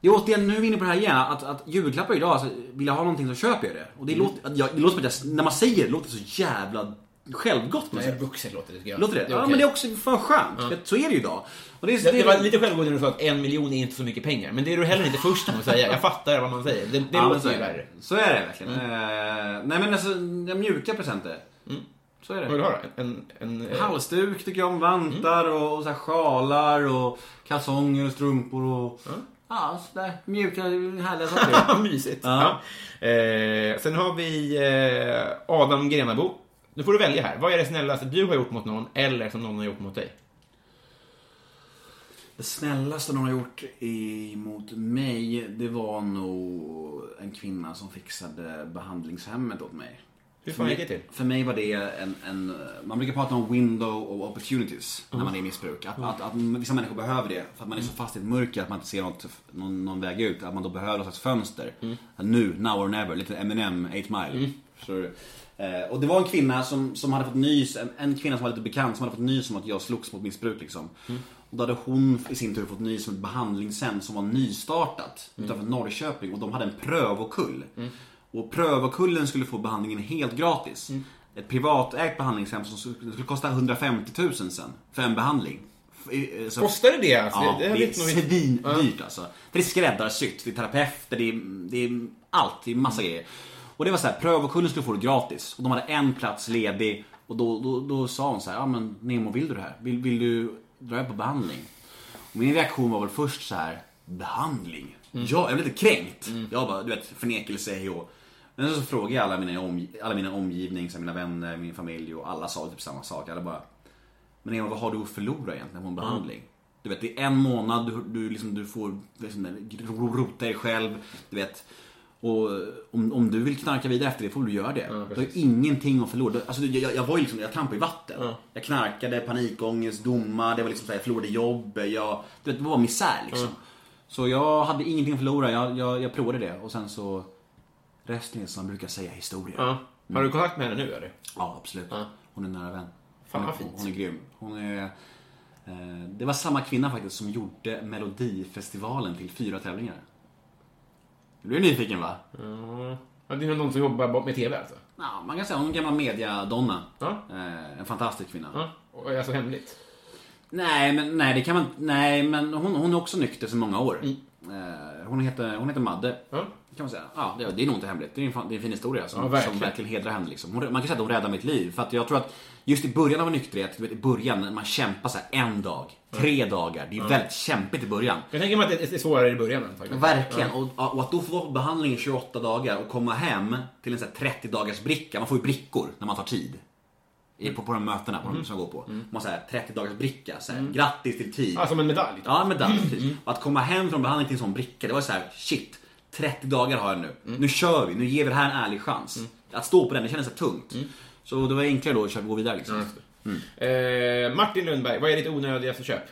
Det är återigen, nu är vi inne på det här igen, att, att julklappar idag, alltså, vill jag ha någonting så köper jag det. Och Mm. det, låter, att jag, det låter som att jag, när man säger det, låter så jävla självgott. på något sätt. låter det, tycker jag. Låter det? ja, okej. men det är också fan skönt. Så är det ju idag. Och det, är, Det, det var lite självgående när du sa att en miljon är inte så mycket pengar. Men det är du heller inte först med att säga. Jag fattar vad man säger. Det, det Ja, låter ju värre. Så är det verkligen. Eh, nej men alltså, ja, mjuka presenter. Så är det. Vad vill du ha då? En, en, eh, Halsduk tycker jag om, vantar och, och så här sjalar och kalsonger och strumpor och... Ja, sådär mjuka, härliga saker. Mysigt. Ja. Eh, sen har vi eh, Adam Grenabo. Nu får du välja här. Vad är det snällaste du har gjort mot någon eller som någon har gjort mot dig? Det snällaste någon har gjort emot mig, det var nog en kvinna som fixade behandlingshemmet åt mig. Hur fan gick det till? För mig var det en, en man brukar prata om window of opportunities när man är i missbruk. Att, att, att vissa människor behöver det för att man är så fast i ett mörker att man inte ser något, någon, någon väg ut. Att man då behöver något slags fönster. Att Nu, now or never, lite Eminem, 8 mile. Förstår du? Eh, och det var en kvinna som, som hade fått nys, en, en kvinna som var lite bekant som hade fått nys om att jag slogs mot missbruk liksom. Och då hade hon i sin tur fått nys om ett behandlingshem som var nystartat utanför Norrköping och de hade en prövokull. Och prövokullen skulle få behandlingen helt gratis. Ett privatägt behandlingshem som skulle skulle kosta 150 000 sen för en behandling. Eh, så- Kostar det? Alltså, Ja, det, det, det, är svindyrt alltså. För det är skräddarsytt, det är terapeuter, det är, det är allt, det är massa grejer. Och det var så här, prövokullen skulle få det gratis. Och de hade en plats ledig. Och då, då, då sa hon så här, ja men Nemo vill du det här? Vill, vill du dra på behandling? Och min reaktion var väl först så här, behandling? Ja, jag blev lite kränkt. Jag bara, du vet, förnekelse, hej och. Men så frågade jag alla mina, omg alla mina omgivning, så här, mina vänner, min familj och alla sa typ samma sak. Alla bara, men Eva, vad har du att förlora egentligen på en behandling? Du vet, det är en månad, du, du, liksom, du får liksom, ro- rota dig själv. Du vet. Och om, om du vill knarka vidare efter det får du göra det. du har ingenting att förlora. Alltså, jag, jag var ju liksom, jag trampade i vatten. Jag knarkade, panikångest, domar, det var liksom så här, jag förlorade jobb. Jag, det var misär liksom. Så jag hade ingenting att förlora, jag, jag, jag provade det. Och sen så, resten är som man brukar säga historia. Ja. Har du kontakt med henne nu eller? Ja, absolut. Hon är nära vän. Fan, hon, vad fint. hon är grym. Hon är, eh, det var samma kvinna faktiskt som gjorde Melodifestivalen till fyra tävlingar. Du blir nyfiken va? Ja, det är någon som jobbar med TV alltså? Ja, man kan säga hon är en gammal mediadonna. Ja. Eh, en fantastisk kvinna. Ja. Och alltså hemligt? Nej, men, nej, det kan man Nej, men hon, hon är också nykter sedan många år. Eh, hon, heter, hon heter Madde. Mm. Ja. Kan man säga. Ja, det, det är nog inte hemligt. Det är en, fan- det är en fin historia som, Ja, verkligen. som verkligen hedrar henne. Liksom. Hon, man kan säga att hon räddade mitt liv. För att jag tror att just i början av en nykterhet, i början när man kämpar så här en dag, tre dagar. Det är väldigt kämpigt i början. Jag tänker mig att det är svårare i början faktiskt. Verkligen. Och, och att då få behandling i 28 dagar och komma hem till en här 30 dagars bricka. Man får ju brickor när man tar tid. På, på de mötena på de som jag går på. Man har så här 30 dagars bricka. Så här, Grattis till tid. Ja, som en medalj? Ja, en medalj. precis. Och att komma hem från behandling till en sån bricka, det var så här: shit. 30 dagar har jag nu. Nu kör vi, nu ger vi det här en ärlig chans. Att stå på den, det kändes så tungt. Så det var enklare då att köra- gå vidare liksom. Eh, Martin Lundberg, vad är ditt onödigaste köp?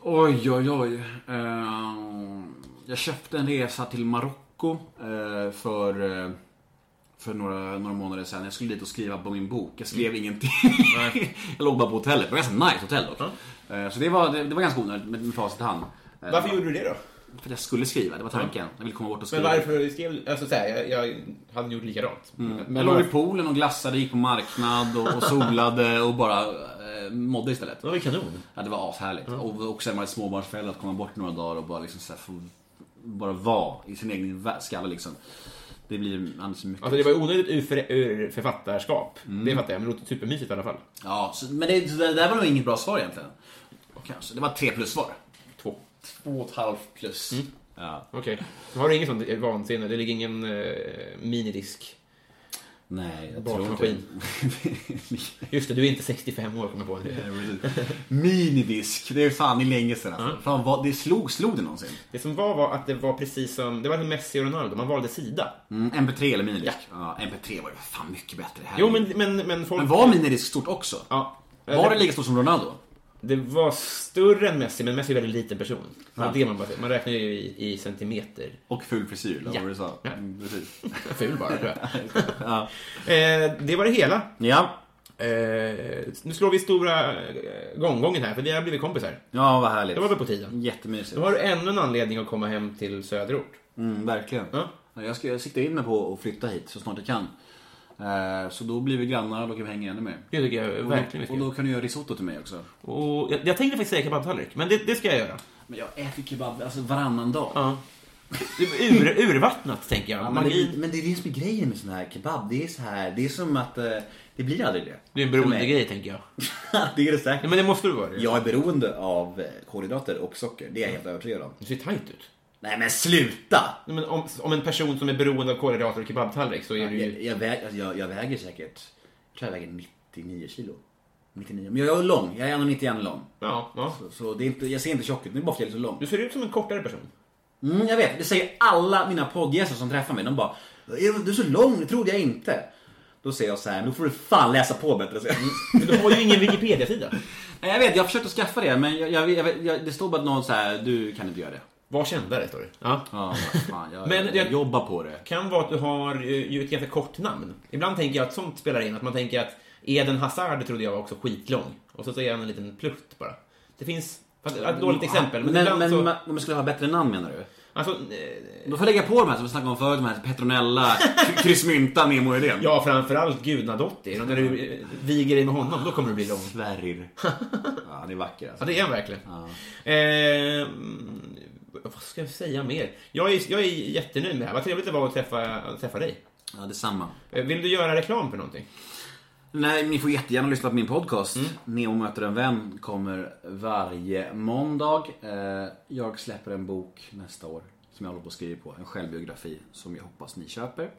Oj, oj, oj. Eh, jag köpte en resa till Marocko eh, för, eh, för några, några månader sedan. Jag skulle dit och skriva på min bok. Jag skrev ingenting. jag låg bara på hotellet. Det var ganska nice hotell dock. Eh, så det var, det, det var ganska onödigt med, med facit i hand. Eh, Varför gjorde du det då? För att jag skulle skriva, det var tanken. Jag ville komma bort och Men skriva. varför skrev du... Alltså jag, jag hade gjort likadant. Men jag låg i poolen och glassade, gick på marknad och, och solade och bara eh, mådde istället. Det var ju kanon. Ja, det var ashärligt. Och också när man är småbarnsförälder att komma bort några dagar och bara liksom så här, få bara vara i sin egen skalle liksom. Det blir för mycket. Alltså det var onödigt ur, för, ur författarskap. Det fattar jag, men det låter supermysigt i alla fall. Ja, så, men det, det där var nog inget bra svar egentligen. Kanske. Det var tre plus svar. Två. Och ett halvt plus. Ja. Okej. Har du inget sånt vansinne? Det ligger ingen eh, minidisk? Nej, jag Bakmaskin. tror inte Just det, du är inte 65 år, kommer jag på. Det. Minidisk, det är fan i länge sedan alltså. Fan, vad, det slog, slog det någonsin? det som var var att det var precis som... Det var som Messi och Ronaldo, man valde sida. Mm, MP3 eller minidisk? Ja. MP3 var ju fan mycket bättre. Här. Jo, men, men, men folk... men var minidisk stort också? Ja. Var det lika stort som Ronaldo? Det var större än Messi, men Messi är en väldigt liten person. Ja. Det man, bara, man räknar ju i, i centimeter. Och ful frisyr, eller Ja. vad du sa? Ja. Mm, precis. Ful bara, tror jag. ja. eh, det var det hela. ja. Eh, nu slår vi stora eh, gånggången här, för vi har blivit kompisar. Ja, vad härligt. Det var väl på tiden. Jättemysigt. Då har du ännu en anledning att komma hem till söderort. Mm, verkligen. Ja. Ja, Jag, ska, jag siktar in mig på att flytta hit så snart jag kan. Eh, Så då blir vi grannar och då kan vi hänga ännu mer. Det tycker jag Och verkligen vi då, och då kan du göra risotto till mig också. Och jag, jag tänkte faktiskt säga kebabtallrik, men det, det ska jag göra. Men jag äter kebab alltså varannan dag. Ja. Ur, urvattnat, tänker jag. Ja, men, det, men det är det som är grejen med sån här kebab. Det är så här, det är som att eh, det blir aldrig det. Det är en beroendegrej, tänker jag. det är det säkert. Ja, men det måste du vara. det. Jag är beroende av eh, kolhydrater och socker. Det är jag helt övertygad om. Du ser tajt ut. Nej men sluta! Nej, Men om, om en person som är beroende av kolhydrater och kebabtallrik så är det Jag, ju... jag, väg, alltså, jag, jag väger säkert, jag tror jag väger 99 kilo. 99. Men jag är lång, jag är 1,91 lång. Ja, ja. Så, så det är inte, jag ser inte tjock ut, det är bara för att jag är så lång. Du ser ut som en kortare person. Mm, jag vet, det säger alla mina poddgäster som träffar mig. De bara "Är Du är så lång, det trodde jag inte. Då säger jag så här, men då får du fan läsa på bättre. Så. Men du har ju ingen Wikipedia-sida. Nej, jag vet, jag har försökt att skaffa det men jag, jag, jag, jag, det står bara någon så här, du kan inte göra det. Var kändare, står det. Ja. Ja, vad fan, jag, Men jag, jag- jobbar på det. Kan vara att du har eh, ju ett ganska kort namn. Ibland tänker jag att sånt spelar in. Att man tänker att Eden Hazard trodde jag var också skitlång. Och så säger han en liten plutt bara. Det finns... fast Ett dåligt exempel, men, Men, ibland men, så... om jag skulle ha bättre namn menar du? Alltså, eh, Då får jag lägga på de här som vi snackade om förut, de här Petronella, Kryssmynta, Nemo Idén. ja, framförallt Gudnadottir. Och när du eh, viger dig med honom, då kommer du bli lång. Sverrir. Ja, han är vacker alltså. Ja, det är han verkligen. Eh, mm, vad ska jag säga mer? Jag är, jag är jättenöjd med det här. Vad trevligt det var att träffa, att träffa dig. Ja, detsamma. Eh, Vill du göra reklam för någonting? Nej, ni får jättegärna lyssna på min podcast. Mm. Neo möter en vän kommer varje måndag. Eh, Jag släpper en bok nästa år som jag håller på att skriva på. En självbiografi som jag hoppas ni köper.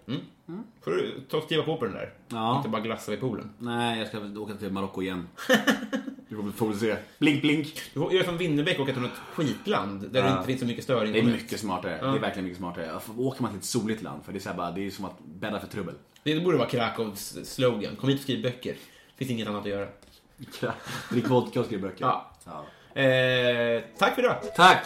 Får du ta och skriva på på den där? Ja. Inte bara glassa vid poolen. Nej, jag ska åka till Marocko igen. Vi får väl se. Blink, blink. Du får göra som Winnerbäck och åka till något skitland där det Ja. inte finns så mycket störing. Det är mycket smartare. Ja. Det är verkligen mycket smartare. Åker man till ett soligt land, för det är, så här bara, det är som att bädda för trubbel. Det borde vara Krakows slogan. Kom hit och skriv böcker. finns inget annat att göra. Drick vodka och skriv böcker. Ja. Ja. Eh, tack för idag. Tack!